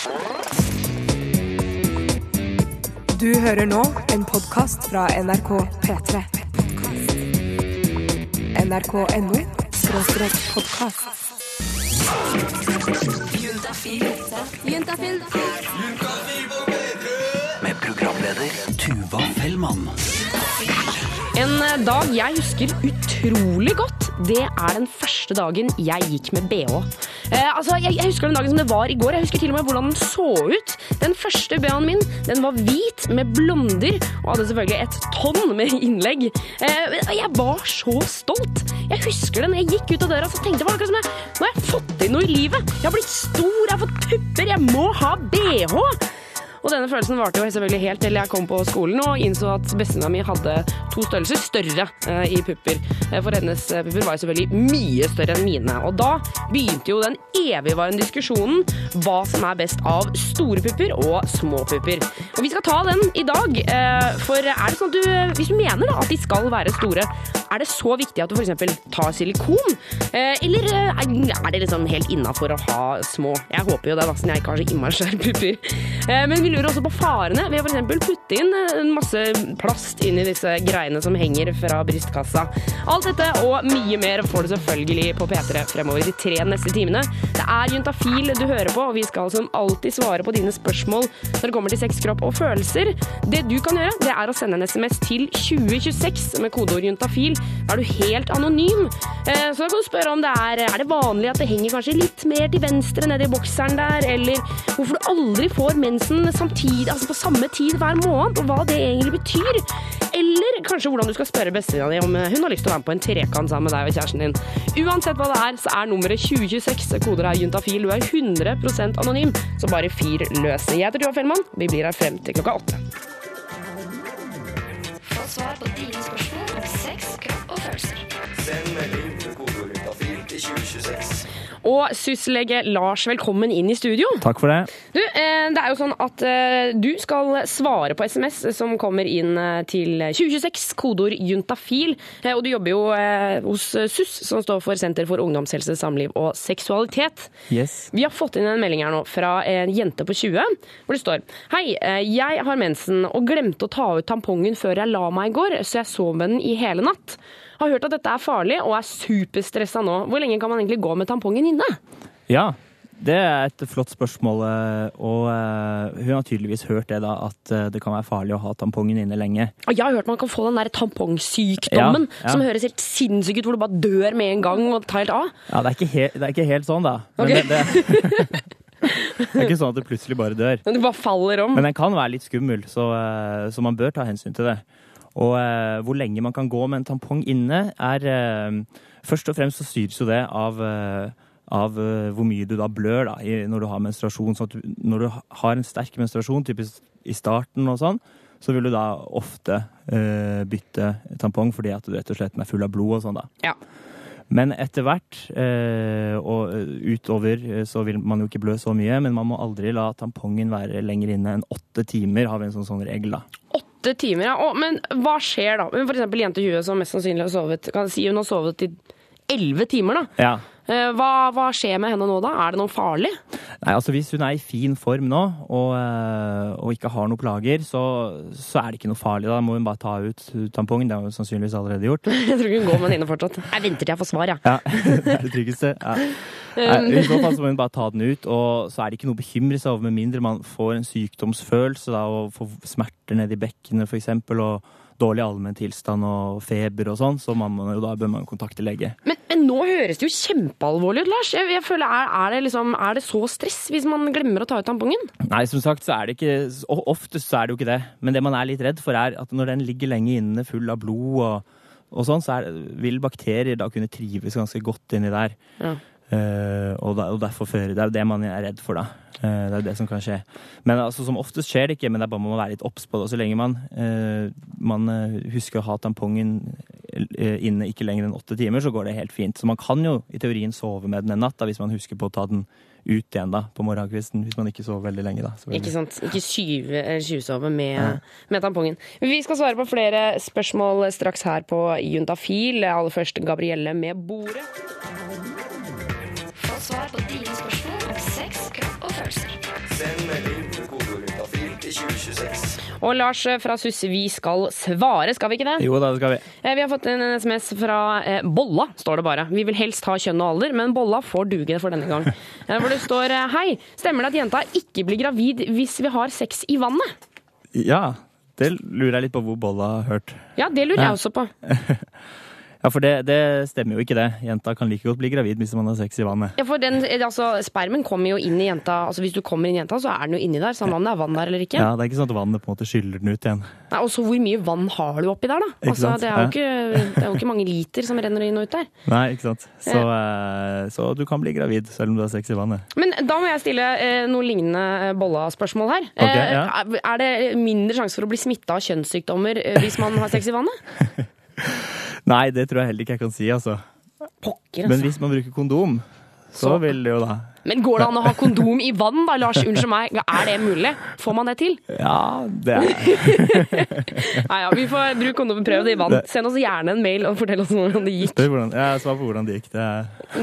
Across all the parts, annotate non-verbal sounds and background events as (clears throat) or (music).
Du hører nå en podkast fra NRK P3. NRK.no skråstrek podkast. Med programleder Tuva Fellmann. En dag jeg husker utrolig godt, det er den første dagen jeg gikk med bh. Eh, altså, jeg, jeg husker den dagen som det var i går. Jeg husker til og med hvordan den så ut. Den første bh-en min den var hvit med blonder og hadde selvfølgelig et tonn med innlegg. Eh, jeg var så stolt. Jeg husker det når jeg gikk ut av døra så tenkte jeg som jeg, nå har jeg fått til noe i livet. Jeg har blitt stor, jeg har fått pupper, jeg må ha bh. Og denne følelsen varte jo selvfølgelig helt til jeg kom på skolen og innså at bestevenninna mi hadde to størrelser større eh, i pupper. Eh, For hennes eh, pupper var jo selvfølgelig mye større enn mine. Og da begynte jo den evigvarende diskusjonen hva som er best av store pupper og små pupper. Og vi skal ta den i dag. For er det sånn at du, hvis du mener da at de skal være store, er det så viktig at du f.eks. tar silikon? Eller er det liksom helt innafor å ha små? Jeg håper jo det, da, siden jeg ikke har så innmari svære pupper. Men Men lurer også på farene ved å f.eks. putte inn eh, masse plast inn i disse greiene som henger fra brystkassa. Alt dette og mye mer får du selvfølgelig på P3 fremover de tre neste timene. Det er Juntafil du hører på, og vi skal som alltid svare på dine spørsmål når det kommer til sex, kropp og følelser. Det du kan gjøre, det er å sende en SMS til 2026 med kodeord juntafil. Da er du helt anonym. Eh, Så da kan du spørre om det er, er det vanlig at det henger kanskje litt mer til venstre nede i bokseren der, eller hvorfor du aldri får mensen samtidig, altså på samme tid hver måned, og hva det egentlig betyr. Eller kanskje hvordan du skal spørre bestevenninna di om eh, hun har lyst til å være med på en trekant sammen med deg og kjæresten din. Uansett hva det er, så er nummeret 2026. Koder er juntafil. Du er 100% anonym, så bare fyr løs. Jeg heter Tuva Fellmann. Vi blir her frem til klokka åtte. Få svar på dine spørsmål om sex, kropp og følelser. Send melding Og syslege Lars, velkommen inn i studio. Takk for det. Du, eh, det er jo sånn at eh, du skal svare på SMS som kommer inn eh, til 2026, kodeord juntafil. Og du jobber jo hos SUS, som står for Senter for ungdomshelse, samliv og seksualitet. Yes. Vi har fått inn en melding her nå fra en jente på 20, hvor det står Hei, jeg har mensen og glemte å ta ut tampongen før jeg la meg i går, så jeg sov med den i hele natt. Har hørt at dette er farlig og er superstressa nå. Hvor lenge kan man egentlig gå med tampongen inne? Ja, det er et flott spørsmål, eh, og eh, hun har tydeligvis hørt det da, at eh, det kan være farlig å ha tampongen inne lenge. Og jeg har hørt man kan få den der tampongsykdommen Ja, ja. som høres helt sinnssyk ut, hvor du bare dør med en gang og tar helt av. Ja, det er ikke, he det er ikke helt sånn, da. Men Ok. det, det, (laughs) (laughs) det er ikke sånn at du plutselig bare dør. Men du bare faller om. Men den kan være litt skummel, så, så man bør ta hensyn til det. Og eh, hvor lenge man kan gå med en tampong inne, er eh, Først og fremst så styres jo det av, eh, av eh, hvor mye du da blør da, når du har menstruasjon. Så at du, når du har en sterk menstruasjon, typisk i starten og sånn, så vil du da ofte eh, bytte tampong fordi at du rett og slett er full av blod og sånn, da. Ja. Men etter hvert eh, og eh, utover så vil man jo ikke blø så mye, men man må aldri la tampongen være lenger inne enn åtte timer, har vi en sånn, sånn regel, da. Åtte timer, ja. Å, men hva skjer da? For eksempel jente 20 som mest sannsynlig har sovet kan si hun har sovet i elleve timer. da. Ja. Eh, Hva, hva skjer med henne nå, da? Er det noe farlig? Nei, altså Hvis hun er i fin form nå og, eh, og ikke har noen plager, så, så er det ikke noe farlig. Da må hun bare ta ut tampongen. Det har hun sannsynligvis allerede gjort. (laughs) Jeg tror ikke hun går med den inne fortsatt. Jeg venter til jeg får svar, jeg. Ja, (laughs) Det er det tryggeste. Ja. Nei, I så fall så må hun bare ta den ut, og så er det ikke noe å bekymre seg over, med mindre man får en sykdomsfølelse da, og får smerter nede i bekkenet f.eks., og dårlig allmenntilstand og feber og sånn, så man, jo da bør man kontakte lege. Men, men nå høres det jo kjempealvorlig ut, Lars. Jeg, jeg føler, er, er, det liksom, er det så stress hvis man glemmer å ta ut tampongen? Nei, som sagt så er det ikke Oftest så er det jo ikke det. Men det man er litt redd for, er at når den ligger lenge inne full av blod og, og sånn, så er, vil bakterier da kunne trives ganske godt inni der. Ja. Eh, og, da, og derfor føre Det er jo det man er redd for, da. Uh, det er det som kan skje. Men altså, som oftest skjer det ikke, men det er bare man må være litt obs på det. Og så lenge man, uh, man husker å ha tampongen inne ikke lenger enn åtte timer, så går det helt fint. Så man kan jo i teorien sove med den en natt, da, hvis man husker på å ta den ut igjen da, på morgenkvisten. Hvis man ikke sover veldig lenge, da. Ikke sant? Ikke tjuvsove med, med tampongen. Vi skal svare på flere spørsmål straks her på Juntafil. Aller først Gabrielle med bordet. Svar på dine spørsmål om sex, kropp og følelser. Send melding til kodeord juntafil til 2026. Og Lars fra SUS, vi skal svare, skal vi ikke det? Jo da, det skal vi. Eh, Vi har fått en SMS fra eh, Bolla, står det bare. Vi vil helst ha kjønn og alder, men Bolla får duge for denne gang. Eh, hvor det står eh, Hei, stemmer det at jenta ikke blir gravid hvis vi har sex i vannet? Ja, det lurer jeg litt på hvor Bolla har hørt. Ja, det lurer Ja. jeg også på. (laughs) Ja, for det, det stemmer jo ikke det. Jenta kan like godt bli gravid hvis man har sex i vannet. Ja, for den, eh, altså, Spermen kommer jo inn i jenta. Altså Hvis du kommer inn i jenta, så er den jo inni der. Samme om det er vann der eller ikke. Ja, Det er ikke sånn at vannet på en måte skyller den ut igjen. Nei, og så hvor mye vann har du oppi der, da? Altså, det, er jo ikke, det er jo ikke mange liter som renner inn og ut der. Nei, ikke sant. Så, ja. så du kan bli gravid selv om du har sex i vannet. Men da må jeg stille eh, noe lignende eh, Bolla-spørsmål her. Ok, Eh, ja. er- Er det mindre sjanse for å bli smitta av kjønnssykdommer eh, hvis man har sex i vannet? (laughs) Nei, det tror jeg heller ikke jeg kan si, altså. Pokker, Men altså. hvis man bruker kondom, så Så- vil det jo da Men går det an å ha (laughs) kondom i vann, da, Lars? Unnskyld meg, er det mulig? Får man det til? Ja, det er (laughs) Nei, ja, vi får bruke kondom, prøve det i vann. Send oss gjerne en mail og fortell oss hvordan det gikk. er hvordan, ja, svar på hvordan det gikk. Det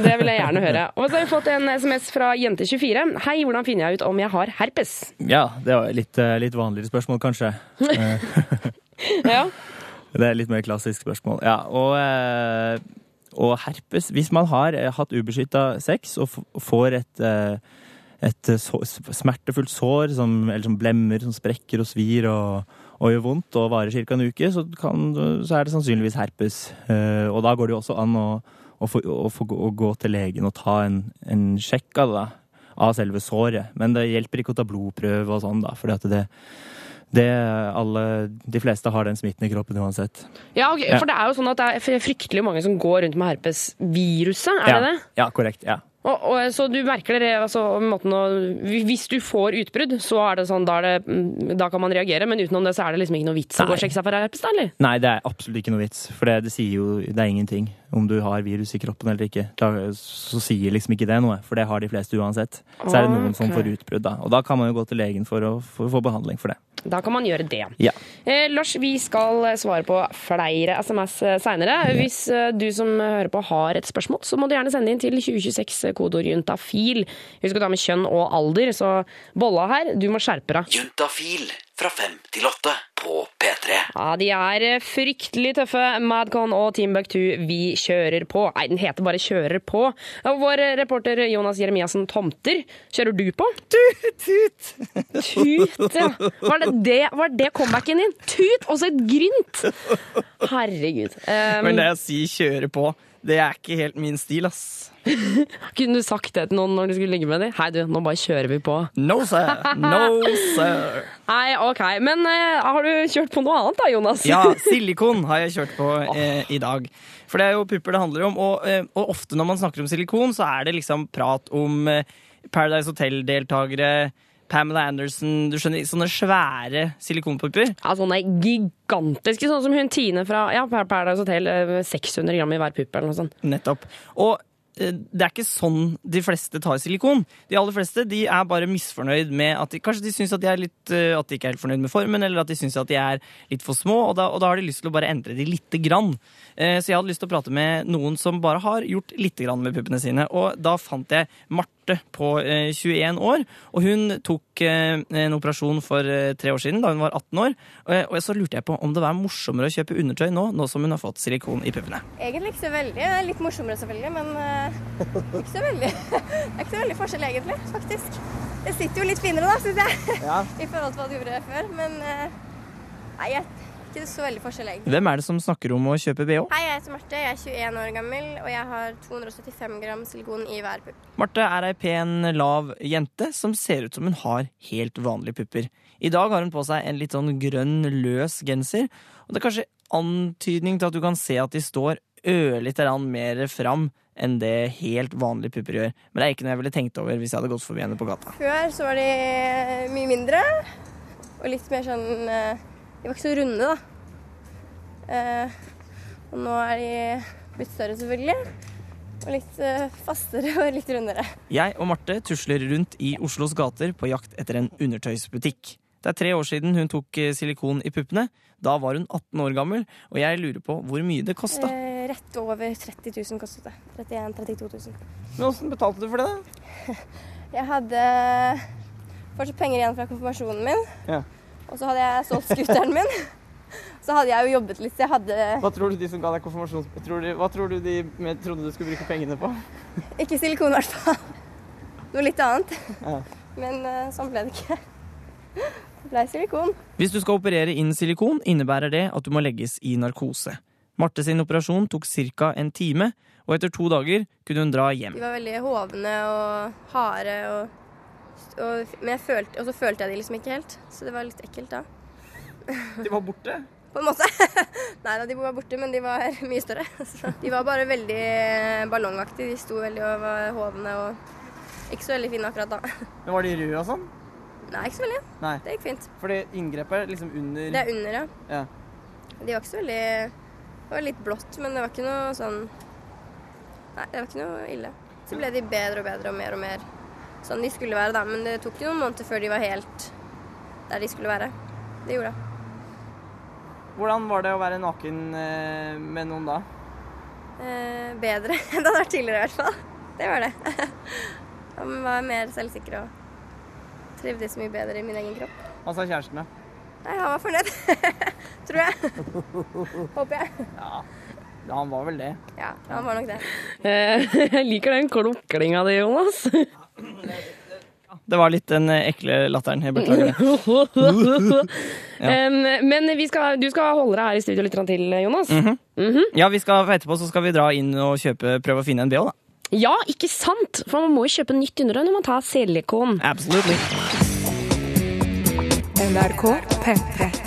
Det vil jeg gjerne høre. Og så har vi fått en SMS fra Jente24. Hei, hvordan finner jeg ut om jeg har herpes? Ja, det var litt, eh, litt vanligere spørsmål, kanskje. (laughs) Eh, Ja. Det er litt mer klassisk spørsmål. Ja, og, eh, og herpes Hvis man har eh, hatt ubeskytta sex og får et, eh, et smertefullt sår, som, eller som blemmer, som sprekker og svir og, og gjør vondt og varer ca. en uke, så, kan, så er det sannsynligvis herpes. Og da går det jo også an å, å, få, å, få, å gå til legen og ta en, en sjekk av det, da, av selve såret. Men det hjelper ikke å ta blodprøve og sånn, da, fordi at det det alle, De fleste har den smitten i kroppen uansett. Ja, ok, Ja. for det er jo sånn at det er fryktelig mange som går rundt med herpesviruset, er ja. det det? Ja, korrekt. ja. Og, og, så du merker det, altså, å, Hvis du får utbrudd, så er det sånn, da, er det, mm, da kan man reagere, men utenom det så er det liksom ikke noe vits å gå og sjekke seg for herpes, da, eller? Nei, det er absolutt ikke noe vits. For det, det sier jo det er ingenting om du har virus i kroppen eller ikke. Da, så sier liksom ikke det noe, for det har de fleste uansett. Så er det noen som får utbrudd, da. Og da kan man jo gå til legen for å få behandling for det. Da kan man gjøre det. Ja. Eh, Lars, vi skal eh, svare på flere SMS seinere. Hvis eh, du som hører på har et spørsmål, så må du gjerne sende inn til 2026 kodeord juntafil. Husk å ta med kjønn og alder, så bolla her, du må skjerpe deg. Juntafil fra fem til åtte på P3. Ja, de er eh, fryktelig tøffe. Madcon og Timbuktu, vi kjører på. Nei, den heter bare Kjører på. Vår eh, reporter Jonas Jeremiassen Tomter, kjører du på? Tut, tut. Tut, ja. Var det, det, var det comebacken din? Tut, og så et grynt! Herregud. Um, Men det å si kjøre på, det er ikke helt min stil, ass. (laughs) kunne du sagt det til noen når du skulle ligge med dem? Hei, du, nå bare kjører vi på. No, sir. No, sir. (laughs) Nei, OK. Men eh, har du kjørt på noe annet da, Jonas? Ja, (laughs) silikon har jeg kjørt på eh, i dag. For det er jo pupper det handler om. Og, eh, og ofte når man snakker om silikon, så er det liksom prat om eh, Paradise Hotel-deltakere. Pamela Anderson, du skjønner, sånne svære silikonpupper. Ja, sånne gigantiske, sånn som hun Tine fra ja, Paradise Hotel. eh, 600 gram i hver pupp eller noe sånt. Nettopp. Og eh, det er ikke sånn de fleste tar silikon. De aller fleste de er bare misfornøyd med at de, Kanskje de syns at de litt eh, At de ikke er helt fornøyd med formen, eller at de syns at de er litt for små, og da, og da har de lyst til å bare endre de lite grann. Eh, Så jeg hadde lyst til å prate med noen som bare har gjort lite grann med puppene sine, og da fant jeg Marte på eh, 21 år, og hun tok eh, en operasjon for eh, tre år siden, da hun var 18 år, og så lurte jeg på om det var morsommere å kjøpe undertøy nå, nå som hun har fått silikon i puppene. Egentlig ikke så veldig. Det er Litt morsommere selvfølgelig, men eh, ikke så veldig. (laughs) Det er ikke så veldig forskjell egentlig, faktisk. Det sitter jo litt finere da, syns jeg, (laughs) i forhold til hva det gjorde før. Men eh, nei, jeg, ikke så veldig forskjell egentlig. Hvem er det som snakker om å kjøpe bh? Hei, jeg heter Marte, jeg er 21 år gammel, og jeg har 275 gram silikon i hver pupp. Marte er ei pen, lav jente som ser ut som hun har helt vanlige pupper. I dag har hun på seg en litt sånn grønn, løs genser, og det er kanskje antydning til at du kan se at de står ørlite grann mer fram enn det helt vanlige pupper gjør. Men det er ikke noe jeg ville tenkt over hvis jeg hadde gått forbi henne på gata. Før så var de mye mindre, og litt mer sånn eh, De var ikke så runde, da. Eh, og nå er de blitt større, selvfølgelig. Og litt eh, fastere og litt rundere. Jeg og Marte tusler rundt i Oslos gater på jakt etter en undertøysbutikk. Det er tre år siden hun tok eh, silikon i puppene. Da var hun 18 år gammel, og jeg lurer på hvor mye det kosta. Eh, rett over 30 000 kostet det. 31 000-32 000. Men åssen betalte du for det, da? (laughs) Jeg hadde fortsatt penger igjen fra konfirmasjonen min. Ja. Og så hadde jeg solgt scooteren min. (laughs) Så hadde jeg jo jobbet litt, så jeg hadde Hva tror du de som ga deg konfirmasjons... Tror du, hva tror du de med, trodde du skulle bruke pengene på? (laughs) ikke silikon i hvert fall. (laughs) Noe litt annet. Ja. Men eh, sånn ble det ikke. Det ble silikon. Hvis du skal operere inn silikon, innebærer det at du må legges i narkose. Marte sin operasjon tok ca. en time, og etter to dager kunne hun dra hjem. De var veldig hovne og harde, og, og, men følte, og så følte jeg de liksom ikke helt. Så det var litt ekkelt da. De var borte. (laughs) På en måte. (laughs) Nei da, de var borte, men de var (laughs) mye større. Så de var bare veldig ballongaktige. De sto veldig og var hovne og ikke så veldig fine akkurat da. Men Var de røde og sånn? Nei, ikke så veldig. Nei. Det gikk fint. Fordi inngrepet er liksom under Det er under, ja. Ja. De var ikke så veldig Det var litt blått, men det var ikke noe sånn Nei, det var ikke noe ille. Så ble de bedre og bedre og mer og mer sånn de skulle være, da. Men det tok jo noen måneder før de var helt der de skulle være. Det gjorde det. Hvordan var det å være naken eh, med noen da? Eh, bedre (laughs) enn det hadde vært tidligere, i hvert fall. Det var det. (laughs) Man var mer selvsikker og trivdes mye bedre i min egen kropp. Hva sa kjæresten, da? Nei, han var fornøyd. (laughs) Tror jeg. Håper jeg. Ja, han var vel det. Ja, han var nok det. Eh, Jeg liker den kluklinga di, Jonas. Det var litt den eh, ekle latteren. Jeg beklager det. (laughs) Em, Men vi skal, du skal holde deg her i studio litt til, Jonas. Mhm. Ja, vi skal, etterpå så skal vi dra inn og kjøpe, prøve å finne en BH, da. Ja, ikke sant? For man må jo kjøpe nytt undertøy når man tar silikon. Absolutely. NRK P3.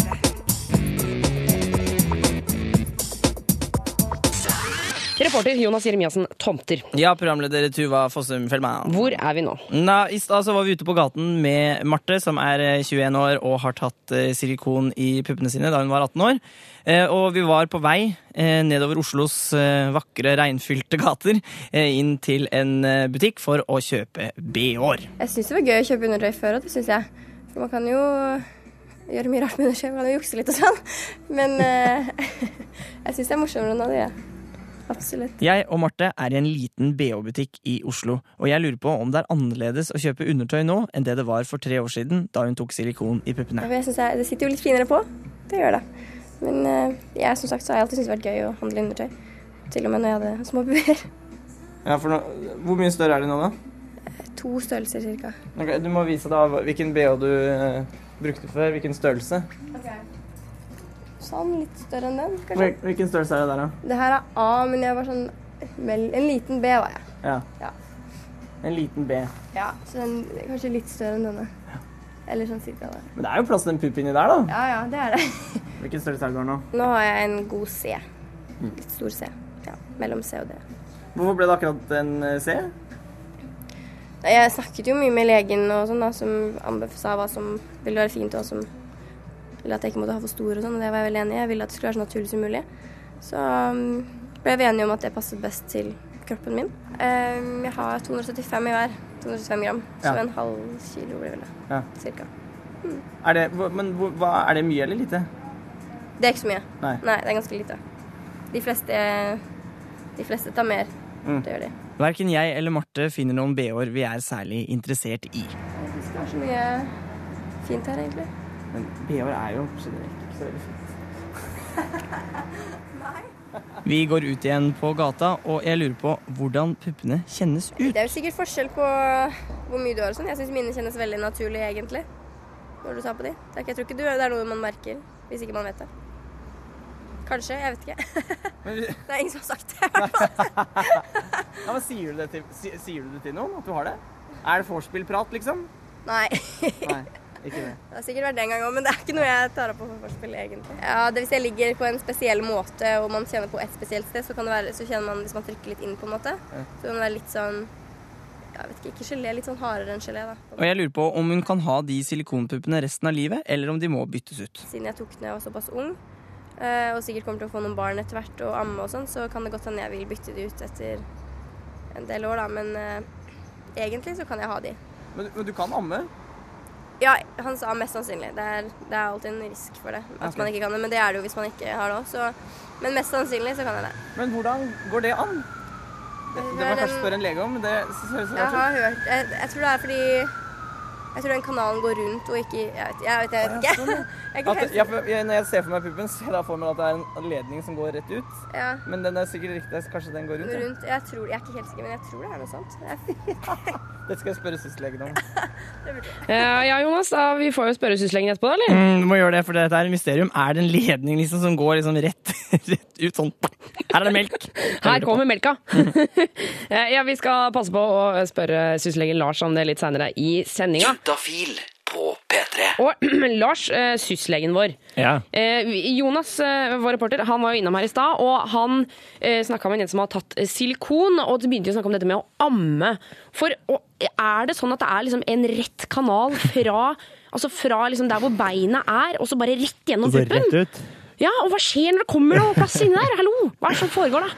Reporter Jonas Jeremiassen Tomter. Ja, programleder Tuva Fossum Fellmann. Hvor er vi nå? Na, I stad var vi ute på gaten med Marte, som er eh, 21 år og har tatt eh, silikon i puppene sine da hun var 18 år. Eh, Og vi var på vei eh, nedover Oslos eh, vakre, regnfylte gater eh, inn til en eh, butikk for å kjøpe BH-er. Jeg syns det var gøy å kjøpe undertøy før òg, det syns jeg. For man kan jo gjøre mye rart med undertøy. Man kan jo jukse litt og sånn. Men eh, (laughs) jeg syns det er morsommere nå, det gjør jeg. Absolutt. Jeg og Marte er i en liten BH-butikk i Oslo, og jeg lurer på om det er annerledes å kjøpe undertøy nå enn det det var for tre år siden, da hun tok silikon i puppene. Jeg synes jeg, Det sitter jo litt finere på. Det gjør det. Men eh, jeg som sagt så har jeg alltid syntes det har vært gøy å handle undertøy. Til og med når jeg hadde små pupper. (laughs) Ja, for nå, Hvor mye større er det nå, da? To størrelser cirka. Okay, du må vise da hvilken BH du eh, brukte før, hvilken størrelse. Sånn, litt større enn den, kanskje. Hvilken størrelse er det der, da? Det her er A, men jeg var sånn En liten B var jeg. Ja. Ja. En liten B. Ja, Så den er kanskje litt større enn denne. Eller sånn cirka der. Men det er jo plass til en pupp inni der, da. Ja ja, det er det. (laughs) Hvilken størrelse er det du har nå? Nå har jeg en god C. Litt stor C. Ja, Mellom C og D. Hvorfor ble det akkurat en eh, C? Jeg snakket jo mye med legen og sånn da, som sa hva som ville være fint, og som eller at jeg ikke måtte ha for store og sånn, og det var jeg veldig enig i. Jeg ville at det skulle være så naturlig som mulig. Så um, ble vi enige om at det passet best til kroppen min. Um, jeg har 275 i hver. 275 gram. Så Ja. en halv kilo blir vel det. Ja. Cirka. Er det, men hva, er det mye eller lite? Det er ikke så mye. Nei. det er ganske lite. De fleste, de fleste tar mer. Mm. Det gjør de. Verken jeg eller Marte finner noen BH-er vi er særlig interessert i. Jeg syns det er så mye fint her, egentlig. Men BH-er er jo generelt ikke så veldig fint. (laughs) Vi går ut igjen på gata, og jeg lurer på hvordan puppene kjennes ut. Det er jo sikkert forskjell på hvor mye du har og sånn. Jeg syns mine kjennes veldig naturlig, egentlig. Når du tar på de. Det jeg tror ikke du, det er noe man merker, hvis ikke man vet det. Kanskje. Jeg vet ikke. (laughs) Men, vi- Det er ingen som har sagt det. (laughs) ja, men sier, du det til, sier du det til noen, at du har det? Er det vorspiel-prat, liksom? Nei. Nei, ikke det. Det har sikkert vært det en gang òg, men det er ikke noe jeg tar opp på for forspill, egentlig. Ja, det Hvis jeg ligger på en spesiell måte og man kjenner på et spesielt sted, så kan det være, så kjenner man hvis man trykker litt inn, på en måte, Ja. så kan det være litt sånn jeg vet ikke, ikke gelé, litt sånn hardere enn gelé, da. Og jeg lurer på om hun kan ha de silikonpuppene resten av livet, eller om de må byttes ut. Siden jeg tok den da jeg var såpass ung, eh, og sikkert kommer til å få noen barn etter hvert og amme og sånn, så kan det godt hende jeg vil bytte de ut etter en del år, da. Men uh, egentlig så kan jeg ha de. Men, men du kan amme? Ja, han sa mest sannsynlig. Det er, det er alltid en risk for det. At okay. man ikke kan det. Men det er det jo hvis man ikke har det òg. Men mest sannsynlig så kan jeg det. Men hvordan går det an? Det, det må jeg kanskje spørre en lege om, det ser Jeg som ut. har hørt jeg, jeg tror det er fordi Jeg tror den kanalen går rundt og ikke Jeg vet, jeg vet, jeg vet (laughs) ikke. Jeg er ikke At, ja, jeg, når jeg ser for meg puppen, så ser jeg for meg at det er en ledning som går rett ut. ja, Men den er sikkert riktig. Kanskje den går rundt? rundt. Jeg, tror, jeg er ikke helt sikker, men jeg tror det er noe sånt. (laughs) Jeg, Det skal jeg spørre syslegen om. (laughs) Ja, Jonas, da, vi får jo spørre syslegen etterpå, da, eller? Mm, du må gjøre det, for dette er et mysterium. Er det en ledning liksom som går liksom rett, rett ut sånn? Her er det melk. Her kommer melka! Eh, ja, vi skal passe på å spørre syslegen Lars om det litt seinere i sendinga. Juntafil på P3. Og (clears throat) Lars, eh, syslegen vår. Ja. Eh, Jonas, eh, vår reporter, han var jo innom her i stad, og han eh, snakka med en som har tatt silikon, og så begynte å snakke om dette med å amme. For og, er det sånn at det er liksom en rett kanal fra, (laughs) altså fra liksom der hvor beinet er, og så bare rett gjennom Det puppen? Ja, og hva skjer når det kommer noe plass inni der? Hallo, hva er det som foregår da?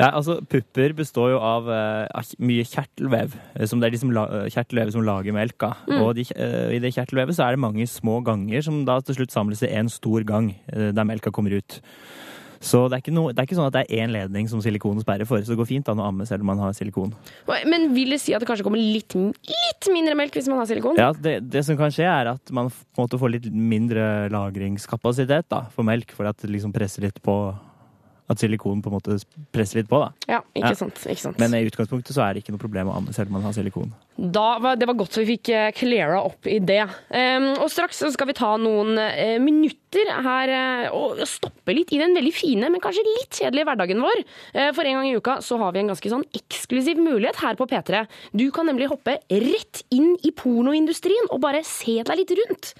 Ja, altså Pupper består jo av uh, mye kjertelvev. eh, Som det er de som eh, kjertelvevet som lager melka. Og de, uh, i det kjertelvevet så er det mange små ganger som da til slutt samles i en stor gang uh, der melka kommer ut. Så det er, ikke noe, det er ikke sånn at det er én ledning som silikonen sperrer for. Så det går fint an å amme selv om man har silikon. Men vil det si at det kanskje kommer litt, litt mindre melk hvis man har silikon? Ja, det, det som kan skje, er at man på en måte får litt mindre lagringskapasitet da, for melk, fordi at det liksom presser litt på At silikonen på en måte presser litt på. da. Ja, ikke sant. Ikke sant. Men i utgangspunktet så er det ikke noe problem å amme selv om man har silikon. Var, det var godt vi fikk eh, cleara opp i det. Um, og straks skal vi ta noen uh, minutter her uh, og stoppe litt i den veldig fine, men kanskje litt kjedelige hverdagen vår. Uh, for en gang i uka så har vi en ganske sånn eksklusiv mulighet her på P3. Du kan nemlig hoppe rett inn i pornoindustrien og bare se deg litt rundt.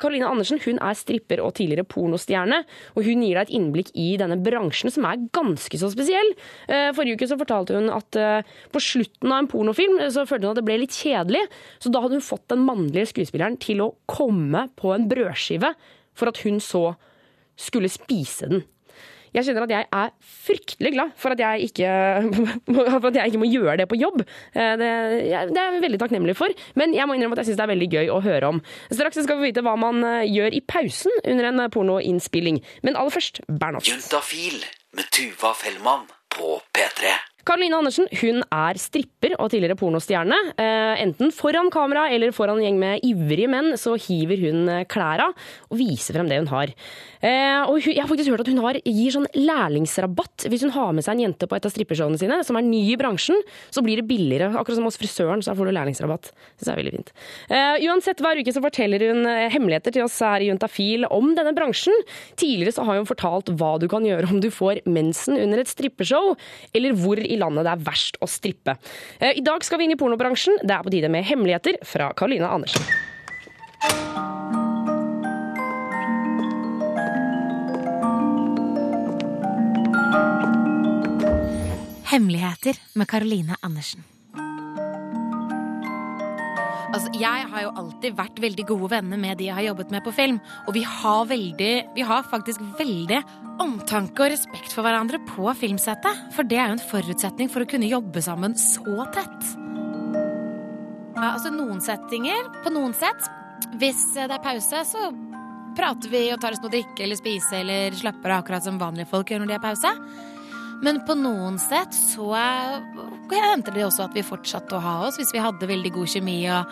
Karoline Andersen hun er stripper og tidligere pornostjerne, og hun gir deg et innblikk i denne bransjen som er ganske så spesiell. Forrige uke så fortalte hun at på slutten av en pornofilm så følte hun at det ble litt kjedelig, så da hadde hun fått den mannlige skuespilleren til å komme på en brødskive for at hun så skulle spise den. Jeg kjenner at jeg er fryktelig glad for at jeg ikke, (laughs) for at jeg ikke må gjøre det på jobb. Eh, Det, det er jeg veldig takknemlig for, men jeg må innrømme at jeg syns det er veldig gøy å høre om. Straks skal vi vite hva man eh, gjør i pausen under en eh, pornoinnspilling. Men aller først Bernhoft. Juntafil med Tuva Fellmann på P3. Karoline Andersen hun er stripper og tidligere pornostjerne. Eh, enten foran kamera eller foran en gjeng med ivrige menn, så hiver hun klæra klærne og viser frem det hun har. Eh, og jeg har faktisk hørt at hun har, gir sånn lærlingsrabatt hvis hun har med seg en jente på et av strippeshowene sine som er ny i bransjen. Så blir det billigere. Akkurat som hos frisøren, så får du lærlingsrabatt. Det er veldig fint. Eh, uansett, hver uke så forteller hun eh, hemmeligheter til oss her i Juntafil om denne bransjen. Tidligere så har hun fortalt hva du kan gjøre om du får mensen under et strippeshow, eller hvor i landet det er verst å strippe. Eh, I dag skal vi inn i pornobransjen. Det er på tide med hemmeligheter fra Karoline Andersen. Hemmeligheter med Karoline Andersen. Altså, jeg har jo alltid vært veldig gode venner med de jeg har jobbet med på film. Og vi har, veldig, vi har faktisk veldig omtanke og respekt for hverandre på filmsettet. For det er jo en forutsetning for å kunne jobbe sammen så tett. Ja, altså Noen settinger, på noen sett, hvis det er pause, så prater vi og tar oss noe å drikke eller spise eller slapper av akkurat som vanlige folk gjør når de har pause. Men på noen sett så hendte det også at vi fortsatte å ha oss hvis vi hadde veldig god kjemi og,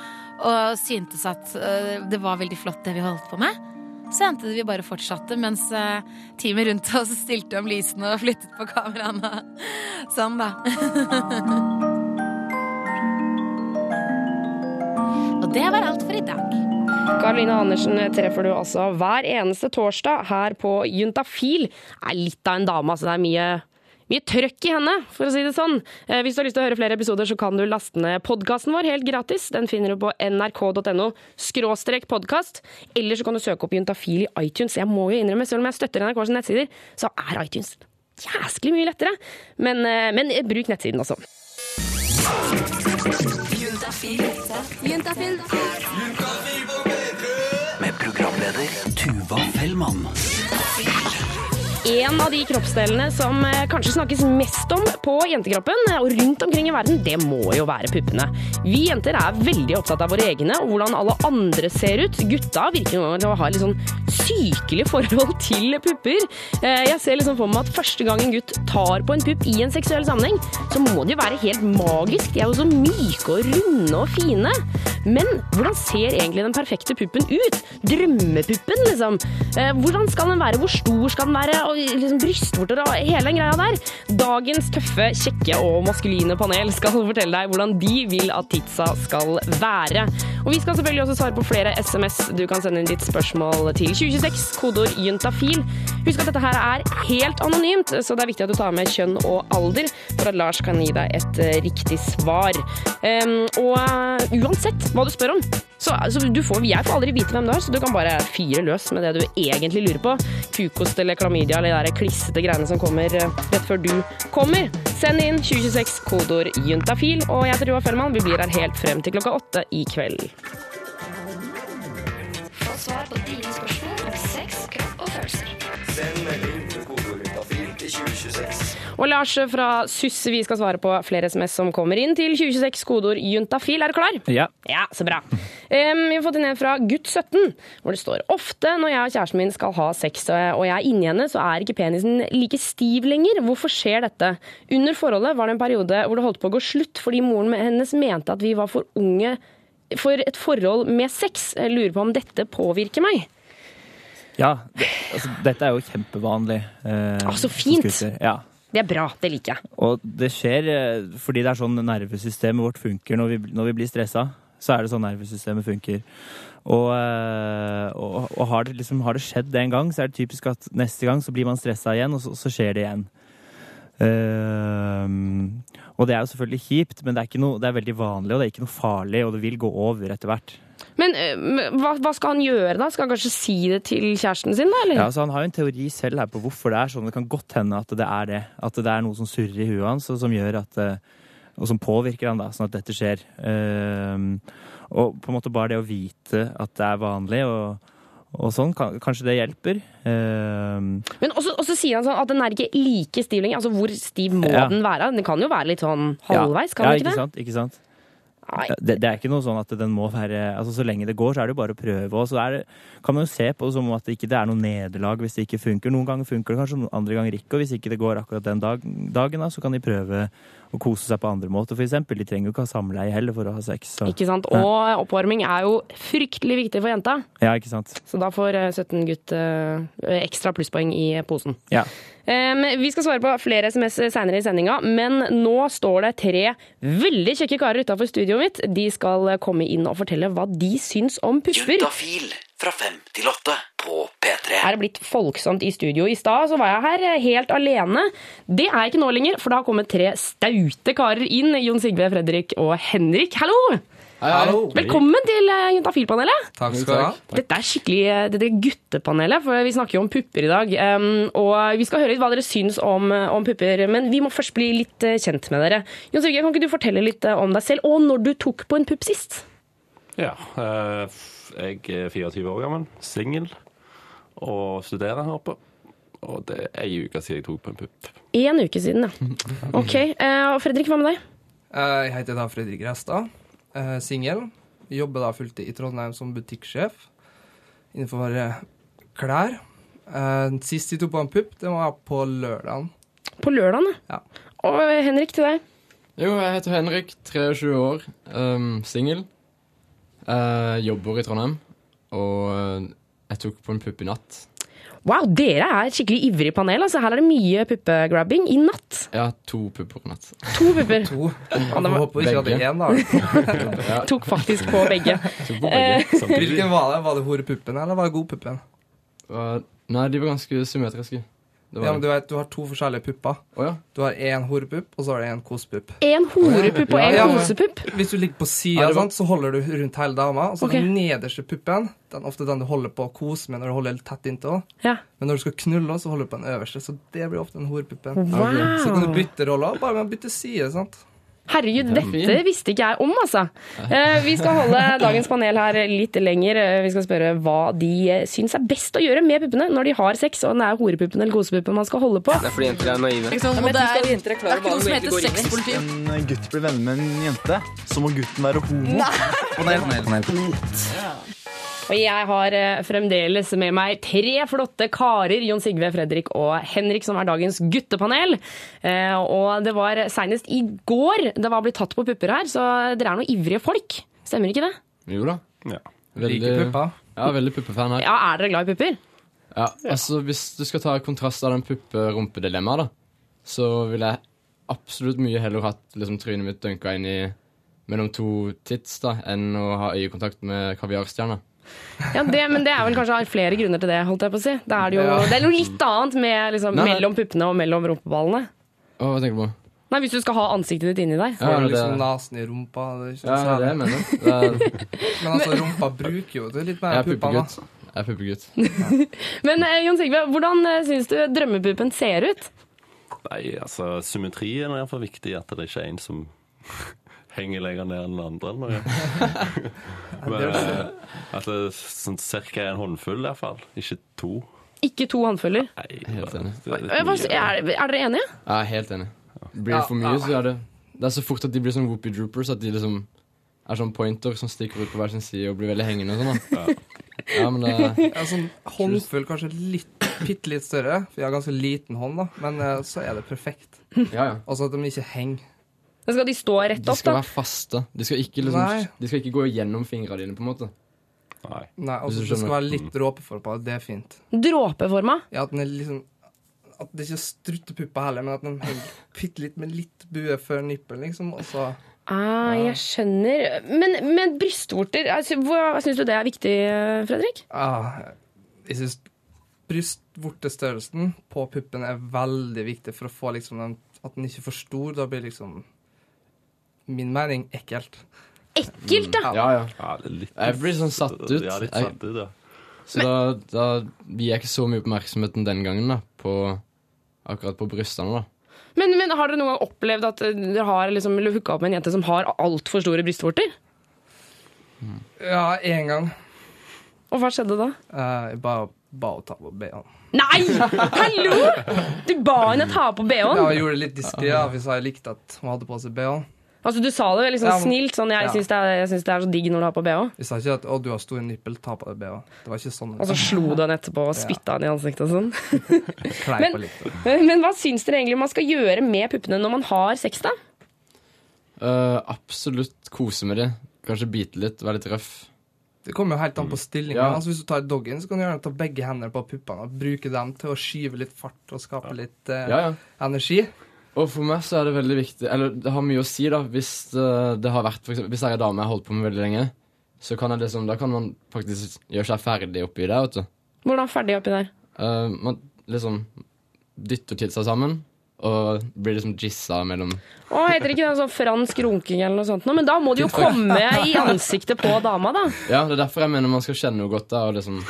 og syntes at øh, det var veldig flott det vi holdt på med. Så hendte det vi bare fortsatte mens øh, teamet rundt oss stilte om lysene og flyttet på kameraene. (laughs) Sånn, da. (laughs) og det var alt for i dag. Karoline Andersen treffer du altså hver eneste torsdag her på Juntafil. Er litt av en dame, altså. Det er mye mye trøkk i henne, for å si det sånn. Eh, Hvis du har lyst til å høre flere episoder, så kan du laste ned podkasten vår helt gratis. Den finner du på nrk.no skråstrek podkast. Eller så kan du søke opp Juntafil i iTunes. Jeg må jo innrømme, selv om jeg støtter NRKs nettsider, så er iTunes jæsklig mye lettere. Men, eh, men bruk nettsiden også. Juntafil. Med programleder Tuva Fellmann. En av de kroppsdelene som eh, kanskje snakkes mest om på jentekroppen eh, og rundt omkring i verden, det må jo være puppene. Vi jenter er veldig opptatt av våre egne og hvordan alle andre ser ut. Gutta virker noen ganger å ha litt sånn sykelig forhold (laughs) til pupper. Eh, Jeg ser liksom for meg at første gang en gutt tar på en pupp i en seksuell sammenheng, så må det jo være helt magisk. De er jo så myke og runde og fine. Men hvordan ser egentlig den perfekte puppen ut? Drømmepuppen, liksom. Hvordan skal den være? Hvor stor skal den være? Liksom brystvorter og hele den greia der. Dagens tøffe, kjekke og maskuline panel skal fortelle deg hvordan de vil at titsa skal være. Og vi skal selvfølgelig også svare på flere SMS. Du kan sende inn ditt spørsmål til 2026, kodeord juntafil. Husk at dette her er helt anonymt, så det er viktig at du tar med kjønn og alder for at Lars kan gi deg et riktig svar. Um, og eh, uansett hva du spør om, så, så du får, jeg får aldri vite hvem du er, så du kan bare fyre løs med det du egentlig lurer på. Kukost eller klamydia eller de klissete greiene som kommer eh, rett før du kommer. Send inn 2026 kodeord juntafil, og jeg heter Joa Fellmann. Vi blir her helt frem til klokka åtte i kveld. Få svar på dine spørsmål om sex, kropp og følelser. Send melding med kodeord juntafil til 2026. Og Lars fra SUS, vi skal svare på flere SMS som kommer inn til 2026 kodeord juntafil. Er du klar? Ja. Ja, så bra. Em, vi har fått inn en fra gutt 17, hvor det står ofte når jeg og kjæresten min skal ha sex og jeg er inni henne, så er ikke penisen like stiv lenger. Hvorfor skjer dette? Under forholdet var det en periode hvor det holdt på å gå slutt fordi moren hennes mente at vi var for unge for et forhold med sex. Jeg lurer på om dette påvirker meg. Ja, det, altså, dette er jo kjempevanlig. Eh, Ah, så fint. Ja. Det er bra, det liker jeg. Og det skjer eh, fordi det er sånn nervesystemet vårt funker når vi, når vi blir stressa. Så er det sånn nervesystemet funker. Og, eh, og, og har, det liksom, har det skjedd en gang, så er det typisk at neste gang så blir man stressa igjen, og så, så skjer det igjen. Ehm, og det er jo selvfølgelig kjipt, men det er, noe, det er veldig vanlig, og det er ikke noe farlig, og det vil gå over etter hvert. Men uh, hva, hva skal han gjøre da? Skal han kanskje si det til kjæresten sin, da? Eller? Ja, så Han har jo en teori selv her på hvorfor det er sånn. Det kan godt hende at det er det. At det er noe som surrer i huet hans, og som gjør at eh, og som påvirker han da, sånn at dette skjer. Ehm, og på en måte bare det å vite at det er vanlig, og, og sånn, kanskje det hjelper. Ehm, Men også, også sier han sånn at den er ikke like stiv lenger. Altså, hvor stiv må Ja. den være? Den kan jo være litt sånn halvveis, kan ja, den ikke det? Sant, ikke sant? Det, det er ikke noe sånn at den må være altså Så lenge det går, så er det jo bare å prøve. Og så det, kan man jo se på det som at det ikke er noe nederlag hvis det ikke funker. Noen ganger funker det kanskje, andre ganger ikke. Og hvis ikke det går akkurat den dag, dagen, da, så kan de prøve å kose seg på andre måter, eksempel. De trenger jo ikke ha samleie heller for å ha sex. Så. Ikke sant? Og oppvarming er jo fryktelig viktig for jenta. Ja, ikke sant. Så da får eh, 17 gutt eh, ekstra plusspoeng i posen. Ja. Vi skal svare på flere SMS senere i sendinga, men nå står det tre veldig kjekke karer utafor studioet mitt. De skal komme inn og fortelle hva de syns om pupper. Juntafil fra fem til åtte på P3. Her Er det blitt folksomt i studio? I stad så var jeg her eh, helt alene. Det er jeg ikke nå lenger, for det har kommet tre staute karer inn. Jon Sigve, Fredrik og Henrik. Hallo! Velkommen til eh, Juntafil-panelet. Takk skal du ha. Dette er skikkelig eh, dette er guttepanelet, for vi snakker jo om pupper i dag. Um, og vi skal høre litt hva dere syns om, eh, om pupper, men vi må først bli litt kjent med dere. Jon Sørge, kan ikke du fortelle litt om deg selv, og når du tok på en pupp sist? Ja, eh, jeg er 24 år gammel, singel og studerer her oppe. Og det er ei uke siden jeg tok på en pupp. En uke siden, ja. Ok, eh, Og Fredrik, hva med deg? Eh, Jeg heter da Fredrik Restad. Eh, Singel. Jobber da fulltid i Trondheim som butikksjef innenfor eh, klær. Eh, Sist jeg tok på en pupp, det var på lørdagen. På lørdagen, Ja. Og eh, Henrik, til deg? Jo, jeg heter Henrik, 23 år, um, singel. Eh, jobber i Trondheim. Og eh, jeg tok på en pupp i natt. Wow, dere er et skikkelig ivrig panel. Altså, her er det mye puppegrabbing i natt. Ja, to pupper i natt. To pupper. To. Var, håper ikke at det er én, da. (laughs) Ja, tok faktisk på begge. (laughs) på begge. Hvilken var det? Var det horepuppen, eller var det godpuppen? Uh, Nei, de var ganske symmetriske. Det Ja, men du vet, du har to forskjellige pupper. Oh, ja. Du har én horepupp, og så har du én kosepupp. En horepupp og en Ja, ja. kosepupp. Hvis du ligger på sida, så holder du rundt hele dama. Og så okay. den nederste puppen, den er ofte den du holder på å kose med når du holder litt tett inntil. Ja. Men når du skal knulle, så holder du på den øverste. Så det blir ofte den horepuppen. Wow. Så kan du bytte roller bare med å bytte side. sant? Herregud, er dette visste ikke jeg om, altså. Eh, vi skal holde dagens panel her litt lenger. Eh, Vi skal spørre hva de eh, syns er best å gjøre med puppene når de har sex, og det er horepuppen eller kosepuppen man skal holde på. Det er fordi jenter er naive. Ikke sant? Og det er, det er ikke noe som heter sexpoliti. en gutt blir venner med en jente, så må gutten være homo. Panel, panel, panel. Og jeg har eh, fremdeles med meg tre flotte karer, Jon Sigve, Fredrik og Henrik, som er dagens guttepanel. Eh, Og det var seinest i går det var blitt tatt på pupper her, så dere er noen ivrige folk. Stemmer ikke det? Jo da. Ja. Liker pupper. Ja, veldig puppefan her. Ja, Er dere glad i pupper? Ja, altså Hvis du skal ta kontrast av den puppe-rumpe-dilemmaet, da, så ville jeg absolutt mye heller hatt liksom, trynet mitt dunka inn i mellom to tits da, enn å ha øyekontakt med kaviarstjerner. Ja, det, Men det er vel kanskje flere grunner til det, holdt jeg på å si. Det er, det jo, Ja. det er noe litt annet med liksom, Nei. mellom puppene og mellom rumpeballene. Å, hva tenker du på? Nei, Hvis du skal ha ansiktet ditt inni deg. Ja, Får du det- liksom nesen i rumpa. Det er ikke Ja, det er det jeg mener. Det er, (laughs) Men altså, rumpa bruker jo det litt mer er enn puppene. Jeg er puppegutt. (laughs) Men eh, Jon Sigve, hvordan eh, syns du drømmepuppen ser ut? Nei, altså Symmetrien er iallfall viktig. At det ikke er en som henger lenger ned enn den andre. Eller noe. (laughs) Men eh, at det er sånn cirka en håndfull, iallfall. Ikke to. Ikke to håndfuller. Nei, Helt enig. det er litt Eh, mye. Er, er dere enige? Er helt enig. Blir det for mye, så er det Det er så fort at de blir sånn whoopie droopers, at de liksom er sånn pointer som stikker ut på hver sin side og blir veldig hengende og sånn. da. Ja, men det (laughs) Ja, sånn håndfull, kanskje litt, bitte litt større. For jeg har ganske liten hånd, da. Men eh, så er det perfekt. Ja, ja. Altså at de ikke henger. Da skal de stå rett De opp, skal da. være faste. De skal ikke, liksom, de skal ikke gå gjennom fingrene dine, på en måte. Nei. Nei, altså Det skal være litt dråpeforma. det. Det er fint. Dråpeforma. Ja, at den er liksom At det ikke er struttepupper heller, men at den henger bitte litt med litt bue før nippelen, liksom. Og så Ah, jeg skjønner. Men, men brystvorter, altså, hva syns du det er viktig, eh, Fredrik? ah, Jeg syns brystvortestørrelsen på puppen er veldig viktig for å få liksom den At den ikke er for stor. Da blir liksom Min mening ekkelt. Ekkelt, da! Ja, ja. Ja, er litt Jeg blir sånn satt ut. Ja, litt satt ut, ja. Så da, da gir jeg ikke så mye oppmerksomheten den gangen, da, på akkurat på brystene, da. Men, men har dere noen gang opplevd at eh, dere har liksom hooka opp med en jente som har altfor store brystvorter? Ja, én gang. Og hva skjedde da? Eh, jeg bare ba henne ta på BH-en. Nei! Hallo! Du ba henne ta på Ja, BH-en? jeg gjorde det litt diskré hvis jeg likte at hun hadde på seg BH. Altså, du sa det liksom Ja, men- snilt, sånn jeg ja. syns det, er- det er så digg når du har på BH. Jeg sa ikke at 'å, du har stor nippel, ta på deg BH'. Det var ikke sånn. Og så slo du henne etterpå og spytta henne i ansiktet og sånn. (laughs) Men, men hva syns dere egentlig man skal gjøre med puppene når man har sex, da? Uh, absolutt kose med det. Kanskje bite litt, være litt røff. Det kommer jo helt an på stillinga. Ja. Altså, hvis du tar doggen, så kan du gjerne ta begge hendene på puppene og bruke dem til å skyve litt fart og skape litt eh, Ja, ja. energi. Og for meg så er det veldig viktig Eller det har mye å si, da. Hvis det, det har vært eksempel, Hvis jeg er dame jeg har holdt på med veldig lenge, så kan jeg liksom Da kan man faktisk gjøre seg ferdig oppi det, vet du. Hvordan ferdig oppi der? Uh, man liksom dytter til seg sammen, og blir liksom jizza mellom Å, heter det ikke det sånn fransk runking eller noe sånt? nå? Men da må det jo komme i ansiktet på dama, da. Ja, det er derfor jeg mener man skal kjenne noe godt. da og liksom,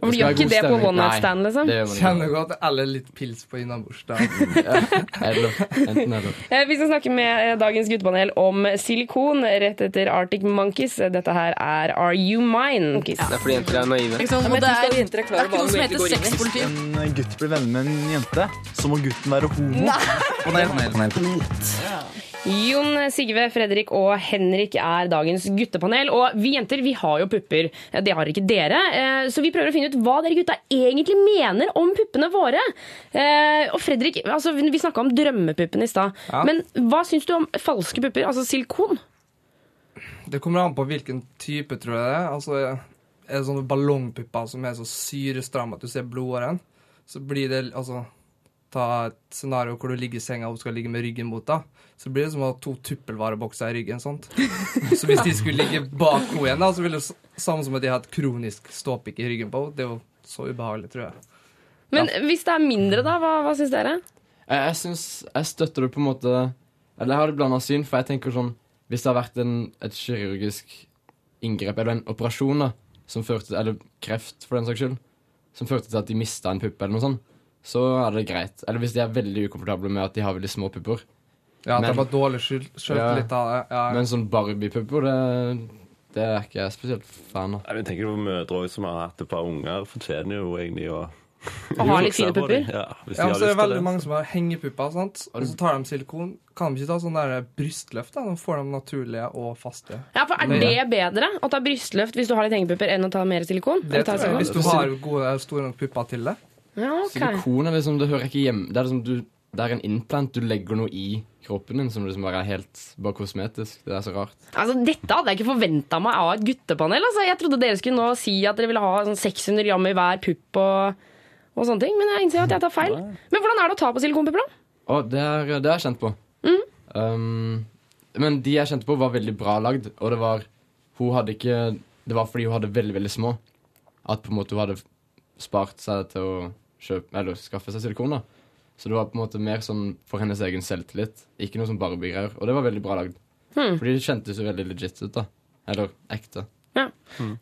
Men du gjør ikke det på one night stand, liksom? Kjenner godt, eller litt pils på innabords. da. (laughs) Eller, enten eller. Eh, Vi skal snakke med eh, dagens guttepanel om silikon rett etter Arctic Monkeys. Dette her er Are You Mine? Det er fordi jenter er naive. Og det er, det er ikke noe som heter sexpoliti. En gutt blir venner med en jente, så må gutten være homo. Panel, panel, panel. Jon Sigve, Fredrik og Henrik er dagens guttepanel. Og vi jenter vi har jo pupper. Det har ikke dere. Eh, Så vi prøver å finne ut hva dere gutta egentlig mener om puppene våre. Eh, Og Fredrik, altså, vi snakka om drømmepuppene i stad. Ja. Men hva syns du om falske pupper? Altså silikon? Det kommer an på hvilken type, tror jeg det. Altså, er det sånne ballongpupper som er så syrestramme at du ser blodåren, så blir det altså Ta et scenario hvor du ligger i senga og hun skal ligge med ryggen mot deg. Så blir det som å ha to tuppelvarebokser i ryggen. sant? (laughs) Så hvis de skulle ligge bak henne igjen, da, så ville det samme som at de har et kronisk ståpikk i ryggen på henne. Det er jo så ubehagelig, tror jeg. Men hvis det er mindre, da? Hva, hva syns dere? Jeg, jeg syns Jeg støtter det på en måte Eller jeg har et blanda syn, for jeg tenker sånn Hvis det har vært en, et kirurgisk inngrep, eller en operasjon, da, som førte til Eller kreft, for den saks skyld, som førte til at de mista en pupp, eller noe sånt, så er det greit. Eller hvis de er veldig ukomfortable med at de har veldig små pupper. Ja, det er bare dårlig skyld- litt av det. Ja. Men sånn Barbie-pupper, det, det er ikke jeg spesielt fan av. Jeg tenker på mødre også som har hatt et par unger, fortjener jo egentlig å Å ha litt fine pupper? Ja, hvis de Ja, har men så er det er veldig det. mange som har hengepupper, sant? og så tar de silikon. Kan de ikke ta sånn brystløft? da? Nå får de naturlige og faste. Ja, for Er det bedre å ta brystløft hvis du har litt hengepupper, enn å ta mer silikon? Det ta silikon? Hvis du har gode, store nok pupper til det. Ja, okay. Silikon er liksom, det hører ikke hjemme Det er liksom du Det er en implant. Du legger noe i kroppen din som liksom bare er helt bare kosmetisk. Det er så rart. Altså, Dette hadde jeg ikke forventa meg av et guttepanel. Altså. Jeg trodde dere skulle nå si at dere ville ha sånn 600 gram i hver pupp og, og sånne ting. Men jeg innser at jeg tar feil. Men hvordan er det å ta på silikonpupper, da? Oh, det er, det jeg kjent på. Um, men de jeg kjente på, var veldig bra lagd, og det var Hun hadde ikke Det var fordi hun hadde veldig, veldig små. At på en måte hun hadde spart seg til å kjøpe Eller skaffe seg silikon. da Så det var på en måte mer sånn for hennes egen selvtillit. Ikke noe som Barbie-greier. Og det var veldig bra lagd. Hmm. For de kjentes jo veldig legit ut, da. Eller ekte. Ja.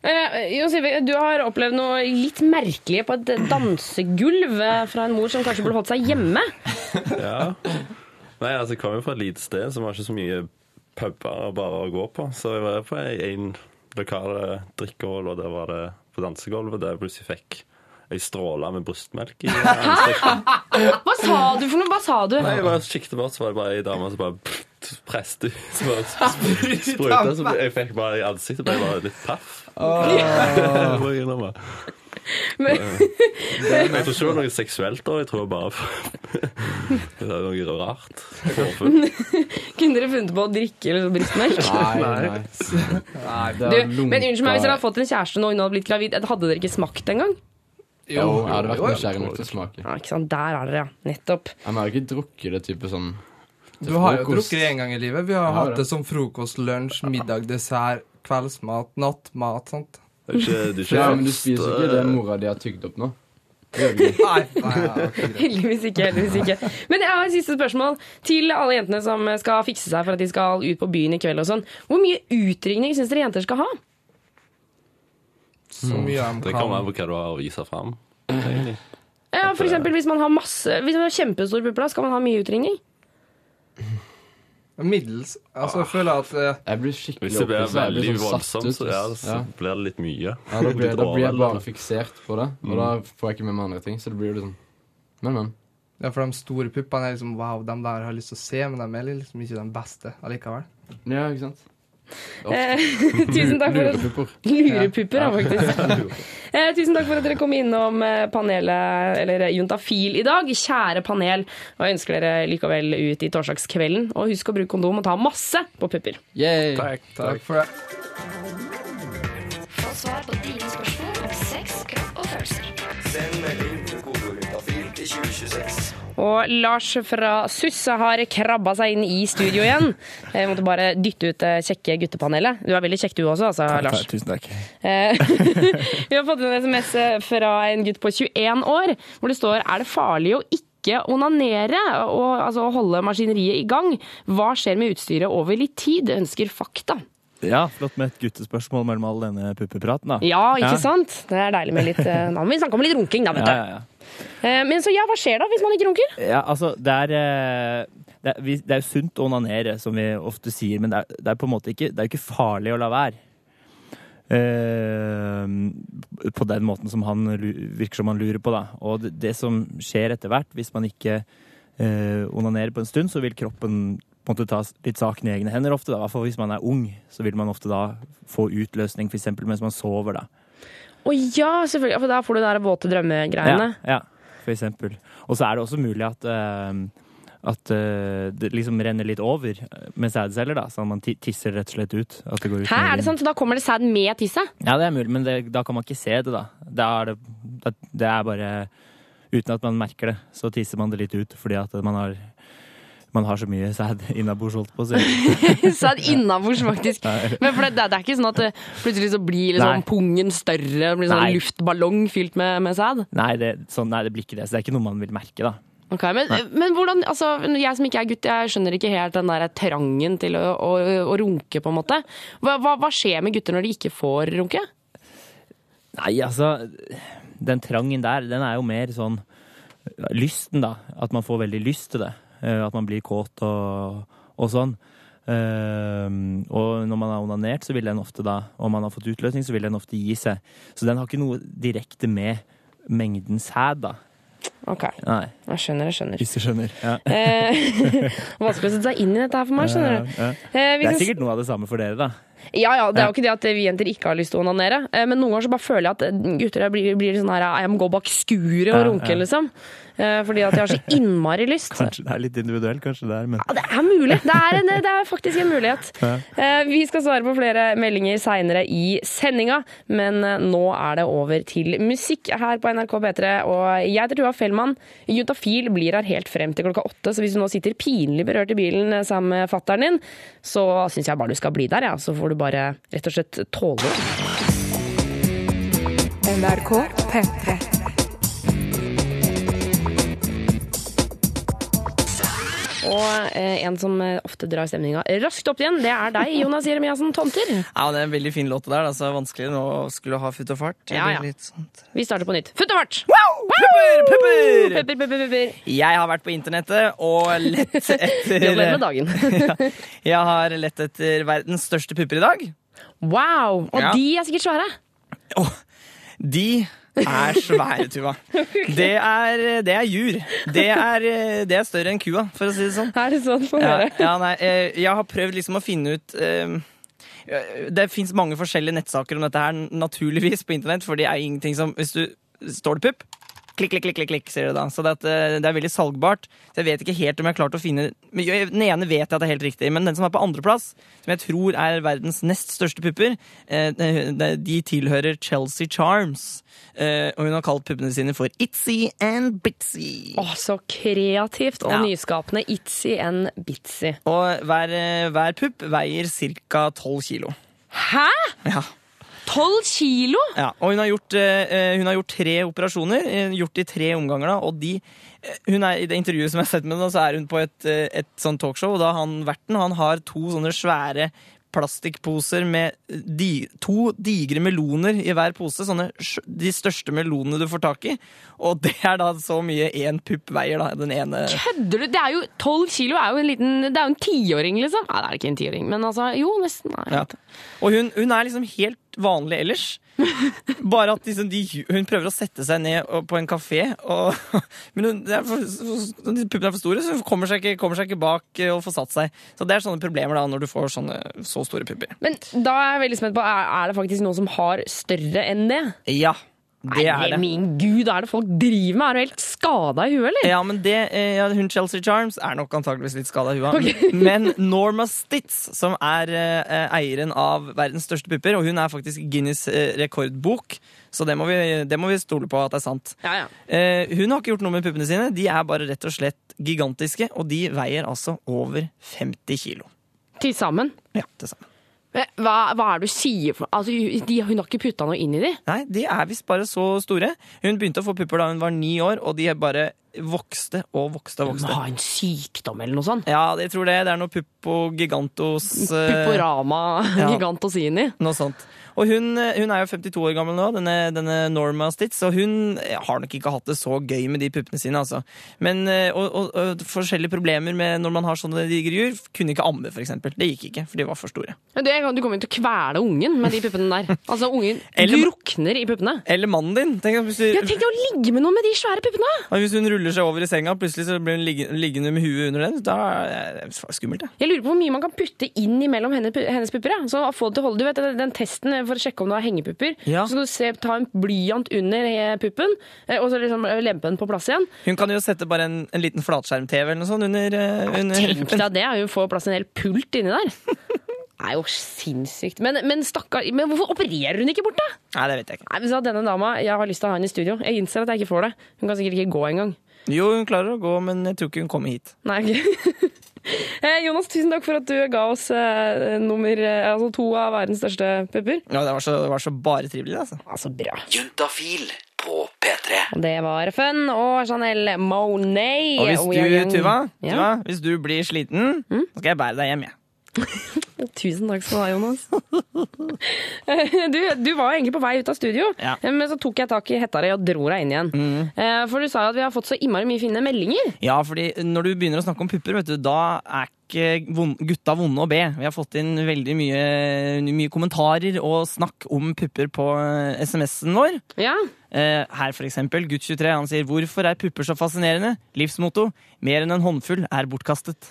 Eh, Jon Sive, du har opplevd noe litt merkelig på et dansegulv eh, fra en mor som kanskje burde holdt seg hjemme. (laughs) Ja. Nei, altså, jeg kom jo fra et lite sted som var ikke så mye puber bare å gå på. Så jeg var på en lokal drikkehall, og der var det på dansegulvet der jeg plutselig fikk ei stråle med brystmelk i (laughs) ansiktet. Hva sa du for noe? Hva sa du? Nei, jeg bare kikket bort, så var det bare ei dame som bare pff, presste ut. Så bare (laughs) spruta, så jeg fikk bare i ansiktet ble bare litt paff. Oh. (laughs) jeg. Men- Jeg tror ikke det var noe seksuelt da, jeg tror bare Det var noe rart. Kunne dere funnet på å drikke liksom, brystmelk? det Du, er men unnskyld meg, Hvis dere hadde fått en kjæreste nå og hun hadde blitt gravid, hadde dere ikke smakt engang? Jo, jeg hadde vært nysgjerrig nok til å smake. Ja, ikke sant? Der er dere, ja. Nettopp. Men jeg har ikke drukket det type sånn til Du har jo frokost. drukket det en gang i livet. Vi har Ja, hatt det som frokost, lunsj, middag, dessert, kveldsmat, nattmat. sant? Det er ikke, det er ikke Ja, men du spiser ikke det eh, mora di har tygd opp nå? (laughs) Det gjør du ikke. Nei, nei, nei. Heldigvis ikke. heldigvis ikke Men jeg har et siste spørsmål til alle jentene som skal fikse seg for at de skal ut på byen i kveld. og sånn Hvor mye utringning syns dere jenter skal ha? Så mye de Det kommer an på hva du har å vise fram. egentlig. Ja, for eksempel hvis man har masse Hvis man har kjempestor pupper, da, skal man ha mye utringning? (laughs) Middels. Altså, jeg føler at eh, Jeg blir skikkelig Hvis det blir blir veldig sånn voldsomt, så, ja, så ja. blir det litt mye. Ja, da (laughs) blir, da blir jeg bare fiksert på det, og Mm. da får jeg ikke med meg andre ting. Så det blir jo liksom Men, men. ja, for de store puppene er liksom wow, de der har lyst til å se, men de er liksom ikke de beste allikevel. Ja, ikke sant? Eh, (laughs) tusen takk for Lurepupper. Lurepupper, ja, faktisk. (laughs) Eh, tusen takk for at dere kom innom eh, panelet, eller Juntafil i dag. Kjære panel. Og jeg ønsker dere likevel ut i torsdagskvelden. Og husk å bruke kondom og ta masse på pupper. Yay. Takk, takk for det. Få svar på dine spørsmål om sex, kropp og følelser. Send melding til kodeord til 2026. Og Lars fra Susse har krabba seg inn i studio igjen. Jeg måtte bare dytte ut det kjekke guttepanelet. Du er veldig kjekk du også, altså, Lars. Tusen takk. Eh, (laughs) Vi har fått en SMS fra en gutt på 21 år, hvor det står Er det farlig å ikke onanere og altså, holde maskineriet i gang? Hva skjer med utstyret over litt tid? Ønsker fakta. Ja, flott med et guttespørsmål mellom all denne puppepraten, da. Ja, ikke sant? Det er deilig med litt Nå Da må vi snakke om litt runking, da, vet du. Ja, ja, ja. Eh, Men så ja, hva skjer da hvis man ikke runker? Ja, altså, det er, eh, det er jo sunt å onanere, som vi ofte sier, men det er, det er på en måte ikke, det er jo ikke farlig å la være. Uh, på den måten som han virker som han lurer på, da. Og det, det som skjer etter hvert, hvis man ikke uh, onanerer på en stund, så vil kroppen på en måte ta litt saken i egne hender ofte. da. I hvert fall hvis man er ung, så vil man ofte da få utløsning, f.eks. mens man sover. da. Å ja, selvfølgelig. For da får du de der våte drømmegreiene. Ja, ja, for eksempel. Og så er det også mulig at, uh, at uh, det liksom renner litt over med sædceller, da. at man tisser rett og slett ut. At det går ut Hæ, er det sant? Så da kommer det sæd med tisset? Ja, det er mulig, men det, da kan man ikke se det, da. Det er det, det, det er bare Uten at man merker det, så tisser man det litt ut fordi at man har man har så mye sæd (laughs) innabords, holdt på å si. (laughs) Sæd innabords, faktisk. Men for det, det er ikke sånn at det plutselig så blir liksom pungen større, blir sånn Nei. luftballong fylt med, med sæd? Nei, det, sånn, nei, det blir ikke det. Så det er ikke noe man vil merke, da. Ok, men, men hvordan, altså, jeg som ikke er gutt, jeg skjønner ikke helt den der trangen til å, å, å runke, på en måte. Hva, hva, hva skjer med gutter når de ikke får runke? Nei, altså Den trangen der, den er jo mer sånn lysten, da. At man får veldig lyst til det. Eh, At man blir kåt og, og sånn. Uh, og når man har onanert, så vil den ofte da, og man har fått utløsning, så vil den ofte gi seg. Så den har ikke noe direkte med mengden sæd, da. Ok, Nei, jeg skjønner, jeg skjønner. hvis du skjønner. Ja. Eh, (laughs) Vanskelig å sette seg inn i dette her for meg, skjønner du. Ja, ja. Eh, vi Det er sikkert noe av det samme for dere, da. Ja, ja, det er jo ikke det at vi jenter ikke har lyst til å onanere, eh, men noen ganger så bare føler jeg at eh, gutter blir, blir sånn her Jeg må gå bak skuret og runke, liksom. Eh, Fordi at jeg har så (laughs) innmari lyst. Kanskje det er litt individuelt, kanskje det er, men Ja, det er mulig. Det er, en, det er faktisk en mulighet. Vi skal svare på flere meldinger seinere i sendinga, men nå er det over til musikk her på NRK P3. Og jeg heter Tua Fellmann. Juntafil blir her helt frem til klokka åtte, så hvis du nå sitter pinlig berørt i bilen sammen med fattern din, så syns jeg bare du skal bli der, ja. Så får du bare rett og slett tåler. NRK P3. Og eh, en som eh, ofte drar stemninga raskt opp igjen, det er deg, Jonas Jeremiassen Tomter. Ja, det er en veldig fin låt der. Altså, vanskelig nå å skulle ha futt og fart. Ja, ja. litt Vi starter på nytt. Futt og fart! Wow! Pupper, pupper! Pupper, pupper, pupper. Jeg har vært på internettet og lett (laughs) etter Gratulerer med dagen. (laughs) ja, Jeg har lett etter verdens største pupper i dag. Wow! Og Ja. de er sikkert svære. De er svære, Tuva. Det er, det er jur. Det er, det er større enn kua, for å si det sånn. Er det sånn? Få Ja, høre. ja, nei, eh, jeg har prøvd liksom å finne ut eh, Det fins mange forskjellige nettsaker om dette her, naturligvis, på internett, for det er ingenting som Hvis du står det pupp, klikk, klikk, klikk, klikk, sier det da. Så det, at, eh, det er veldig salgbart. Så jeg vet ikke helt om jeg har klart å finne jeg- Den ene vet jeg at det er helt riktig, men den som er på andreplass, som jeg tror er verdens nest største pupper, eh, de de tilhører Chelsea Charms. Eh, Og hun har kalt puppene sine for Itzy and Bitsy. Å, så kreativt og Ja. nyskapende. Itzy and bitsy. Og hver, eh, hver pupp veier ca. 12 kilo. Hæ?! Ja. 12 kilo?! Ja, og hun har, gjort, uh, hun har gjort tre operasjoner, gjort i tre omganger. da, og de, er, I det intervjuet som jeg har sett med henne, så er hun på et, et sånt talkshow. og da han verten han har to sånne svære plastikkposer med di, to digre meloner i hver pose. Sånne, de største melonene du får tak i. Og det er da så mye én pupp veier, da. Den ene Kødder du? Det er jo 12 kilo er jo en liten Det er jo en tiåring, liksom. Nei, det er ikke en tiåring, men altså Jo, nesten. Nei. Ja. Og hun, hun er liksom helt vanlig ellers. (laughs) Bare at liksom de, hun prøver å sette seg ned på en kafé, og, (laughs) men hun, det er for, puppene er for store, så hun kommer seg, ikke, kommer seg ikke bak eh, og får satt seg. Så det er sånne problemer da når du får sånne så store pupper. Men da er jeg veldig spent på, er, er det faktisk noen som har større enn det? Ja, det er det. min gud, er det folk driver med? Er du helt skada i huet, eller? Ja, men det, eh, ja, hun Chelsea Charms er nok antageligvis litt skada i huet. Okay. (laughs) Men Norma Stitz, som er eh, eieren av verdens største pupper, og hun er faktisk Guinness eh, rekordbok, så det må, vi, det må vi stole på at det er sant. Ja, ja. Eh, hun har ikke gjort noe med puppene sine. De er bare rett og slett gigantiske, og de veier altså over 50 kilo. Til sammen? Ja, til sammen. Hva, hva er det du sier for altså, de, Hun har ikke putta noe inn i de? Nei, de er visst bare så store. Hun begynte å få pupper da hun var ni år, og de er bare vokste og vokste og Du vokste. må ha en sykdom eller noe sånt. Ja, jeg tror det. Det er noe puppo gigantos eh, Pupporama (laughs) ja. gigantosini. Noe sånt. Og hun, hun er jo 52 år gammel nå, denne, denne Norma Stitz, og hun eh, har nok ikke hatt det så gøy med de puppene sine. altså. Men, eh, og, og, og forskjellige problemer med når man har sånne digre jur. Kunne ikke amme, for eksempel. Det gikk ikke, for de var for store. Du, du kommer jo til å kvele ungen med de puppene der. (laughs) Altså, ungen Eller- drukner i puppene. Eller mannen din. Tenk hvis, du, ja, tenk deg å ligge med noen med de svære puppene! hvis hun ruller seg over i senga, plutselig så blir hun liggende med huet under den. Da er det skummelt, det. Jeg lurer på hvor mye man kan putte inn imellom henne, hennes pupper. Ja. Så få det til å holde. Du vet, den testen for å sjekke om du har hengepupper. Ja. Så skal du se, ta en blyant under eh, puppen, eh, og så liksom lempe den på plass igjen. Hun kan jo sette bare en, en liten flatskjerm-TV eller noe sånt under, eh, under Tenk deg det, hun får plass til en hel pult inni der. (laughs) Det er jo sinnssykt. Men, men stakkar, men hvorfor opererer hun ikke bort, da? Nei, det vet jeg ikke. Nei, denne dama, Jeg har lyst til å ha henne i studio. Jeg innser at jeg ikke får det. Hun kan sikkert ikke gå engang. Jo, hun klarer å gå, men jeg tror ikke hun kommer hit. Nei, ok. (laughs) Eh, Jonas, tusen takk for at du ga oss eh, nummer, eh, altså to av verdens største pupper. Ja, det var så, det var så bare trivelig, altså. Altså, bra. Juntafil på P3. Det var Fun og Chanel Monet. Og hvis du. Tuva, Ja. Tuva, hvis du blir sliten, så skal jeg bære deg hjem, jeg. (laughs) Tusen takk skal du ha, Jonas. (laughs) Du, du var egentlig på vei ut av studio, men så tok jeg tak i hetta di og dro deg inn igjen. Mm. For du sa jo at vi har fått så innmari mye fine meldinger. Ja, fordi når du begynner å snakke om pupper, vet du, da er ikke gutta vonde å be. Vi har fått inn veldig mye, mye kommentarer og snakk om pupper på eh, SMS-en vår. Ja. Eh, Her for eksempel, gutt 23, han sier 'Hvorfor er pupper så fascinerende?' Livsmotto 'Mer enn en håndfull er bortkastet'.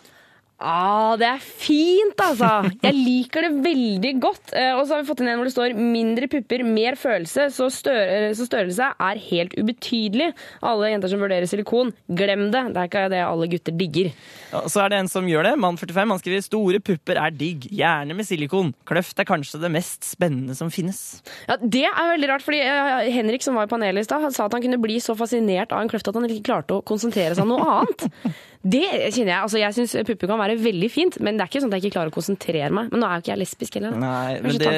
Ah, det er fint, altså! Jeg liker det veldig godt. Eh, og så har vi fått inn en hvor det står 'mindre pupper, mer følelse', så, stør så størrelse er helt ubetydelig. Alle jenter som vurderer silikon, glem det. Det er ikke det alle gutter digger. Ja, Så er det en som gjør det. Mann 45 han skriver 'Store pupper er digg, gjerne med silikon'. Kløft er kanskje det mest spennende som finnes. Ja, Det er veldig rart, fordi eh, Henrik som var i panelet i stad, sa at han kunne bli så fascinert av en kløft at han ikke klarte å konsentrere seg om noe annet. Det kjenner Jeg altså jeg syns pupper kan være veldig fint, men det er ikke sånn at jeg ikke klarer å konsentrere meg. Men nå er jo ikke jeg lesbisk heller. Nei, men det,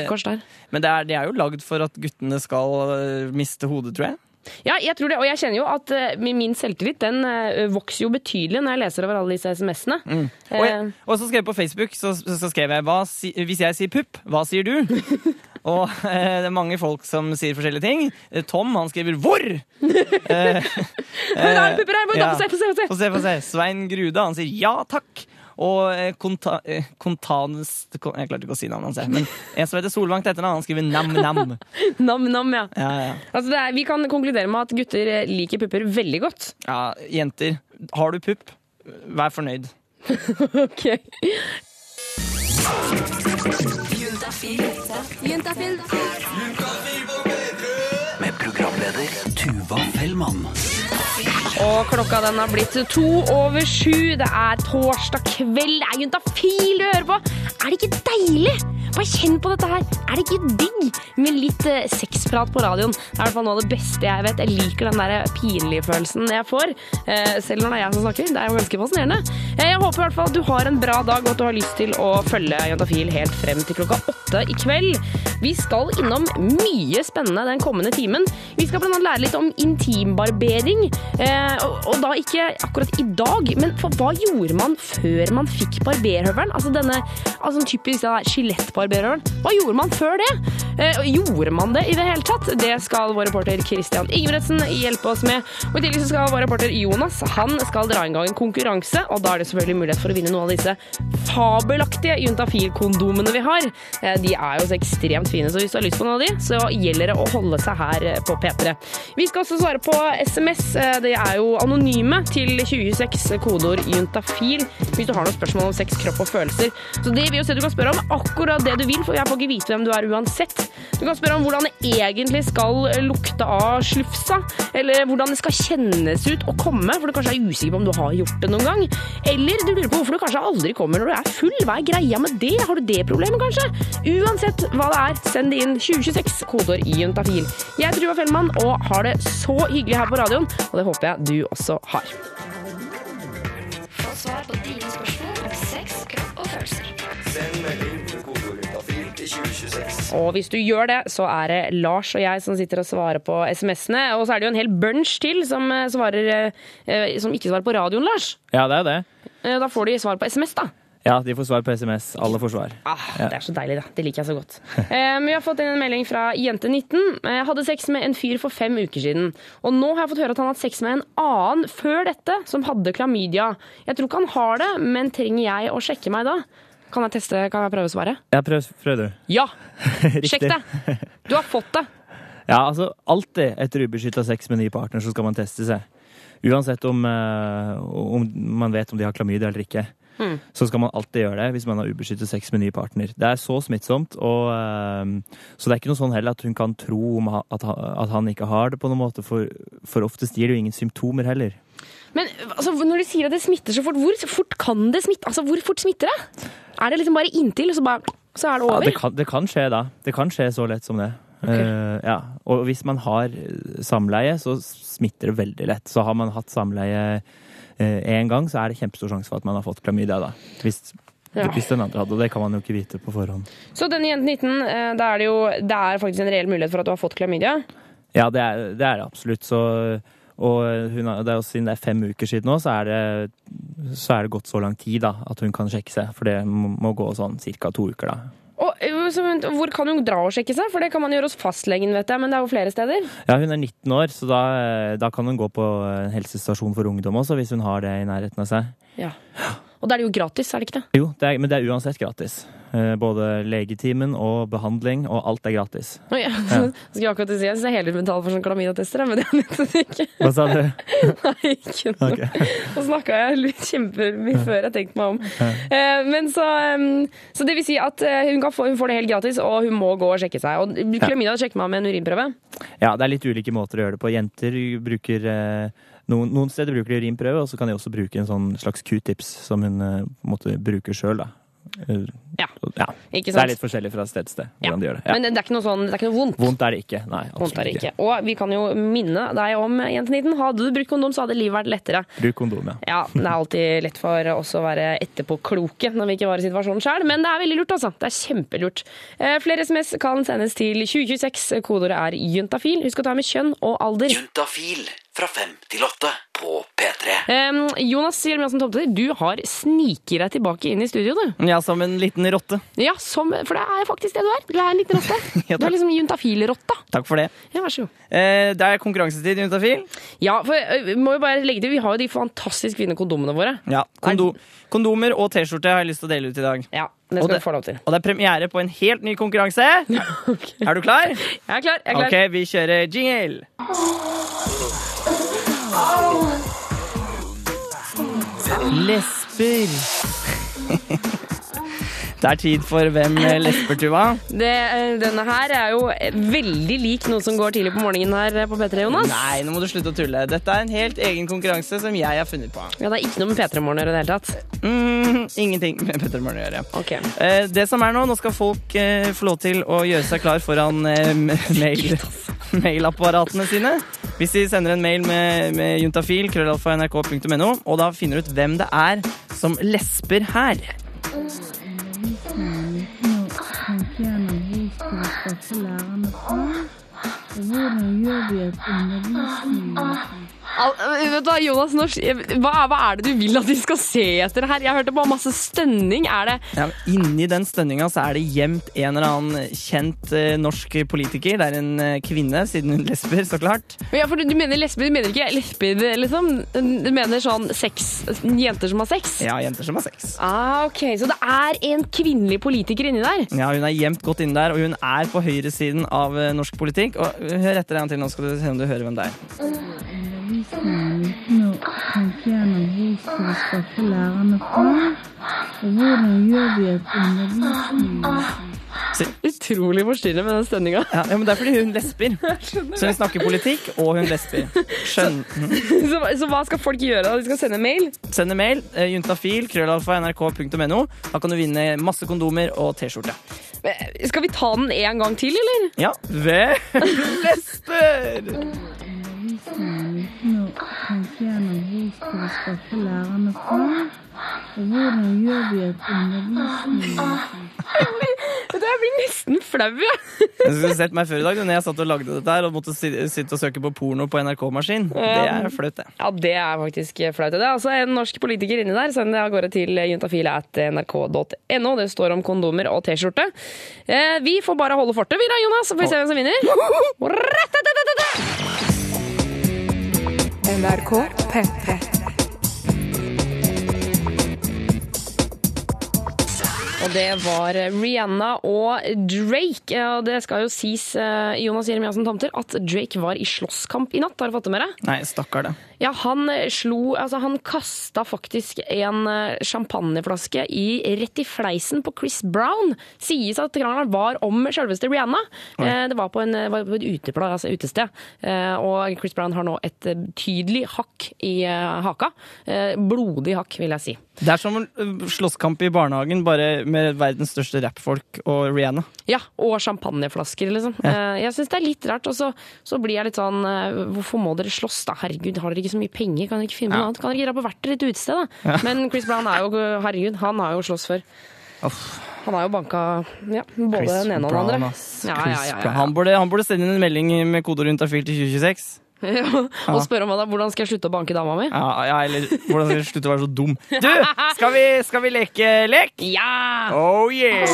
men det er, det er jo lagd for at guttene skal øh, miste hodet, tror jeg. Ja, jeg tror det, og jeg kjenner jo at eh, min selvtillit den eh, vokser jo betydelig når jeg leser over alle disse SMS-ene. Mm. Og, jeg, og så skrev jeg på Facebook så, så skrev jeg si, Hvis jeg sier pupp, hva sier du? (laughs) og (laughs) eh, det er mange folk som sier forskjellige ting. Eh, Tom han skriver 'hvor'? (laughs) Eh, her! Få se, få se. Svein Grude han sier 'ja takk'. Og eh, konta, eh, Kontanes Jeg klarte ikke å si navnet hans, jeg. men en som heter Solvang til etternavn, han skriver 'nam-nam'. Nam-nam, (laughs) ja. Ja, ja. Altså det er, vi kan konkludere med at gutter liker pupper veldig godt. ja, jenter, har du pupp, vær fornøyd. ok. Juntafil. Med programleder Tuva Fellmann. Og klokka den har blitt to over sju. Det er torsdag kveld. Det er juntafil du hører på. Er det ikke deilig? Bare kjenn på dette her. Er det ikke digg med litt eh, sexprat på radioen? Det er i hvert fall noe av det beste jeg vet. Jeg liker den der pinlige følelsen jeg får. Eh, selv når det er jeg som snakker. Det er jo ganske fascinerende. Eh, jeg håper i hvert fall at du har en bra dag, og at du har lyst til å følge Juntafil helt frem til klokka åtte i kveld. Vi skal innom mye spennende den kommende timen. Vi skal annet lære litt om intimbarbering. Eh, og, da ikke akkurat i dag, men hva gjorde man før man fikk barberhøvelen? Altså denne altså typisk skjelettbarberhøvelen. Hva gjorde man før det? Eh, gjorde man det i det hele tatt? Det skal vår reporter Christian Ingebretsen hjelpe oss med. Og i tillegg så skal vår reporter Jonas han skal dra i gang en konkurranse, og da er det selvfølgelig mulighet for å vinne noen av disse fabelaktige juntafil-kondomene vi har. Eh, de er jo så ekstremt fine, så hvis du har lyst på noen av de, så gjelder det å holde seg her på P3. Vi skal også svare på SMS. Eh, De er jo anonyme til 2026, kodeord juntafil, hvis du har noen spørsmål om sex, kropp og følelser. Så det vil jo si du kan spørre om akkurat det du vil, for jeg får ikke vite hvem du er uansett. Du kan spørre om hvordan det egentlig skal lukte av slufsa, eller hvordan det skal kjennes ut å komme, for du kanskje er usikker på om du har gjort det noen gang. Eller du lurer på hvorfor du kanskje aldri kommer når du er full. Hva er greia med det? Har du det problemet, kanskje? Uansett hva det er, send det inn 2026, kodeord juntafil. Jeg er Tuva Fellmann og har det så hyggelig her på radioen, og det håper jeg du også har. Få svar på dine spørsmål om sex, kropp og følelser. Send melding til kodeord til 2026. Og hvis du gjør det, så er det Lars og jeg som sitter og svarer på SMS-ene. Og så er det jo en hel bunch til som, eh, svarer, eh, som ikke svarer på radioen, Lars. Ja, det er det. Eh, Da får de svar på SMS, da. Ja, de får svar på SMS. Alle får svar. Ah, Ja. Det er så deilig, da. Det liker jeg så godt. um, vi har fått inn en melding fra jente19. Jeg hadde sex med en fyr for fem uker siden. Og nå har jeg fått høre at han har hatt sex med en annen før dette, som hadde klamydia. Jeg tror ikke han har det, men trenger jeg å sjekke meg da? Kan jeg teste, kan jeg prøve å svare? Ja, prøv, prøv du. Ja! (laughs) Sjekk det! Du har fått det. Ja, altså alltid etter ubeskytta sex med ny partner så skal man teste seg. Uansett om, uh, om man vet om de har klamydia eller ikke. Mm. Så skal man alltid gjøre det hvis man har ubeskyttet sex med ny partner. Det er så smittsomt, og, uh, så det er ikke noe sånn heller at hun kan tro om at, at han ikke har det på noen måte, for, for oftest gir det jo ingen symptomer heller. Men altså, når du sier at det smitter så fort, hvor fort kan det smitte? Altså, hvor fort smitter det? Er det liksom bare inntil, så, bare, så er det Ja, over? det, kan, det kan skje da. Det kan skje så lett som det. Okay. Uh, ja. Og hvis man har samleie, så smitter det veldig lett. Så har man hatt samleie én gang, så er det kjempestor sjanse for at man har fått klamydia. da. Hvis, Ja. hvis den andre hadde, og det kan man jo ikke vite på forhånd. Så denne jenten 19, eh, da er det jo det er faktisk en reell mulighet for at du har fått klamydia. Ja, det er det, er absolutt. Så, Og hun det er jo siden det er fem uker siden nå, så er det, så er det gått så lang tid da, at hun kan sjekke seg. For det må, må gå sånn ca. to uker, da. Og, eh, hvor kan hun dra og sjekke seg? For det kan man gjøre hos fastlegen, vet jeg, men det er jo flere steder. Ja, hun er 19 år, så da, eh, da kan hun gå på en helsestasjon for ungdom også, hvis hun har det i nærheten av seg. Ja. (gasps) Og da er det jo gratis, er det ikke det? Jo, det er, men det er uansett gratis. Eh, Både legetimen og behandling, og alt er gratis. Oh, ja. (laughs) Skal jeg akkurat si, jeg syns jeg er hele betalt for sånn klamydia-tester, men det er nettopp ikke. Hva sa du? (laughs) Nei, ikke noe. Okay. Nå snakka jeg litt kjempemye før jeg tenkte meg om. Ja. Eh, Men så, så det vil si at eh, hun, kan få, hun får det helt gratis, og hun må gå og sjekke seg. Og klamydia sjekker man med en urinprøve. Ja, det er litt ulike måter å gjøre det på. Jenter bruker noen, noen steder bruker de urinprøve, og så kan de også bruke en sånn slags q-tips som hun eh, måtte bruke sjøl. Ja. ja. Ikke Det er litt forskjellig fra sted til sted hvordan de gjør det. Ja. Men det, er ikke noe sånn, det er ikke noe vondt. Vondt er det ikke. Nei, Vondt er det ikke. ikke. Og vi kan jo minne deg om, jenteniten, hadde du brukt kondom, så hadde livet vært lettere. Bruk kondom, ja. Ja, det er alltid lett for oss å være etterpåkloke når vi ikke var i situasjonen sjøl, men det er veldig lurt, altså. Det er kjempelurt. Eh, Flere SMS kan sendes til 2026. Kodeordet er juntafil. Husk å ta med kjønn og alder. Juntafil fra fem til åtte på P3. Um, Jonas Hjelmiassen Tomter, du har sniket deg tilbake inn i studio, du. Ja, som en liten rotte. Ja, som, for det er faktisk det du er. Du er en liten rotte. (laughs) Ja, Du er liksom juntafil-rotta. Takk for det. Ja, vær så god. Uh, det er konkurransetid Juntafil. Ja, for vi må jo bare legge til, vi har jo de fantastisk fine kondomene våre. Ja, kondo kondomer og T-skjorte har jeg lyst til å dele ut i dag. Ja, det og skal du få lov til. Og det er premiere på en helt ny konkurranse. (laughs) Er du klar? Jeg er klar. jeg er klar. Ok, vi kjører jingle. Lesber. Det er tid for Hvem lesber, Tuva? Det, denne her er jo veldig lik noe som går tidlig på morgenen her på P3, Jonas. Nei, nå må du slutte å tulle. Dette er en helt egen konkurranse som jeg har funnet på. Ja, Det er ikke noe med P3 Morgen å gjøre i det hele tatt. Mm, ingenting med P3 Morgen å gjøre. Okay. Eh, det som er nå, nå skal folk eh, få lov til å gjøre seg klar foran eh, (laughs) mail, (laughs) mailapparatene sine. Hvis de sender en mail med, med juntafil, krøllalfa nrk.no, og da finner ut hvem det er som lesper her. Hvordan gjør vi et undervisning Al vet du hva, Jonas, Norsk, hva, hva er det du vil at vi skal se etter her? Jeg hørte bare masse stønning. Er det Ja, inni den stønninga så er det gjemt en eller annen kjent eh, norsk politiker. Det er en eh, kvinne, siden hun lesber, så klart. Ja, for du, du mener lesber, du mener ikke lesber, liksom? Du mener sånn sex Jenter som har sex? Ja, jenter som har sex. Ah, ok, Så det er en kvinnelig politiker inni der? Ja, Hun er gjemt godt inni der, og hun er på høyresiden av eh, norsk politikk. Og eh, Hør etter en til, nå skal du se om du hører hvem det er. Undervisningen å tenke gjennom hvor skal vi skaffe lærerne fra? Og hvordan gjør vi et undervisning Utrolig forstyrrende med den stønninga. Ja, ja, men Det er fordi hun lesber. (laughs) Så hun snakker politikk, og hun lesber. Skjønn. (laughs) Så, så hva skal folk gjøre? da? De skal sende mail? Send mail. Uh, Juntafil, krøllalfa, nrk.no. Da kan du vinne masse kondomer og T-skjorte. Skal vi ta den en gang til, eller? Ja, hvem (laughs) lesber? Undervisningen tenke gjennom hvor skal vi skaffe lærerne fra? Og hvordan gjør vi et undervisning Jeg (laughs) blir nesten flau, jeg. Du skulle sett meg før i dag når jeg satt og lagde dette her og måtte sitte og søke på porno på NRK-maskin. Det er flaut, det. Ja, det er faktisk flaut. Det er altså en norsk politiker inni der. Send det av gårde til juntafil.nrk.no. Det står om kondomer og T-skjorte. Eh, Vi får bare holde fortet, vi da, Jonas, så får vi se hvem som vinner. (laughs) NRK P3. Og det var Rihanna og Drake. Og det skal jo sies, eh, Jonas Jeremiassen Tomter, at Drake var i slåsskamp i natt. Har du fått det med deg? Nei, stakkar det. Ja, han slo Altså, han kasta faktisk en eh, champagneflaske i, rett i fleisen på Chris Brown. Sies at krangelen var om selveste Rihanna. Eh, Det var på, en, var på et uteplass, altså utested. Eh, Og Chris Brown har nå et eh, tydelig hakk i eh, haka. Eh, Blodig hakk, vil jeg si. Det er som slåsskamp i barnehagen, bare med verdens største rappfolk og Rihanna. Ja, og champagneflasker, liksom. Eh, Jeg syns det er litt rart. Og så, så blir jeg litt sånn eh, Hvorfor må dere slåss, da? Herregud, har dere ikke så mye penger? Kan dere ikke finne på Ja. noe annet? Kan dere ikke dra på hvert deres utested, da? Ja. Men Chris Brown er jo Herregud, han har jo slåss før. Han har jo banka ja, både Chris den ene og den andre. ass. Ja, Chris ja, ja, ja, Brown. Han, burde, han burde sende inn en melding med kodeord juntafil til 2026. (laughs) og spørre om da, hvordan skal jeg slutte å banke dama mi? Ja, ja, eller hvordan skal jeg slutte å være så dum? Du, skal vi, skal vi leke lek? Ja! Oh yeah!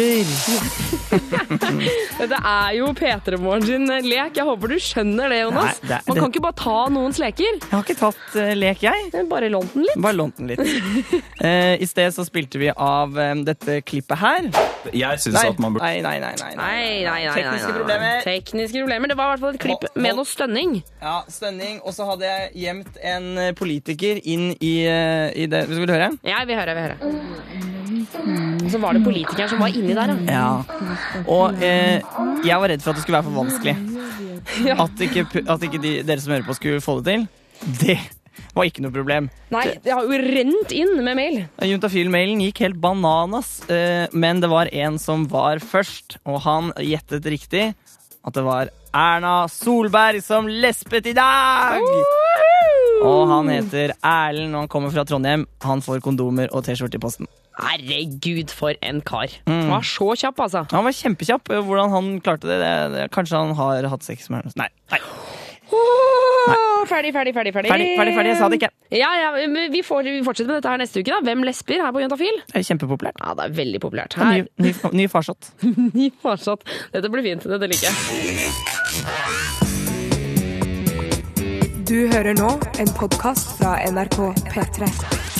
Lesber. (laughs) Dette er jo P3 Morgen sin lek. Jeg håper du skjønner det, Jonas. Nei, det Man Man det- kan ikke bare ta noens leker. Jeg har ikke tatt uh, lek, jeg. Bare lånt den litt. Bare lånt den litt. uh, (laughs) I sted så spilte vi av um, dette klippet her. Jeg syns at man burde nei, nei, nei, nei, Nei, nei, nei, Tekniske nei, nei. problemer. Tekniske problemer. Det var i hvert fall et klipp Hold- med noe stønning. Ja, stønning. Og så hadde jeg gjemt en politiker inn i, i det Vil du høre? Ja, vi hører, vi hører. Og så var det politikeren som var inni der, ja. Ja. Og eh, jeg var redd for at det skulle være for vanskelig. (laughs) At ikke, at ikke de, dere som hører på, skulle få det til. Det var ikke noe problem. Nei, det har jo rent inn med mail. Juntafil-mailen gikk helt bananas, eh, men det var en som var først, og han gjettet riktig at det var Erna Solberg som lespet i dag! Og han heter Erlend, og han kommer fra Trondheim. Han får kondomer og T-skjorte i posten. Herregud, for en kar. Mm. Han var så kjapp, altså. Han var kjempekjapp. Hvordan han klarte det, det, det Kanskje han har hatt sex med henne? Nei. nei. Oh, ferdig, ferdig, ferdig, ferdig. Ferdig, ferdig, ferdig, jeg sa det ikke. Ja, ja, vi, får, vi fortsetter med dette her neste uke. da. Hvem lesber her på Juntafil? Det er kjempepopulært. Ja, det er veldig populært. Her. Ny, ny, ny farsott. (laughs) ny farsott. Dette blir fint. Dette liker jeg. Du hører nå en podkast fra NRK P3.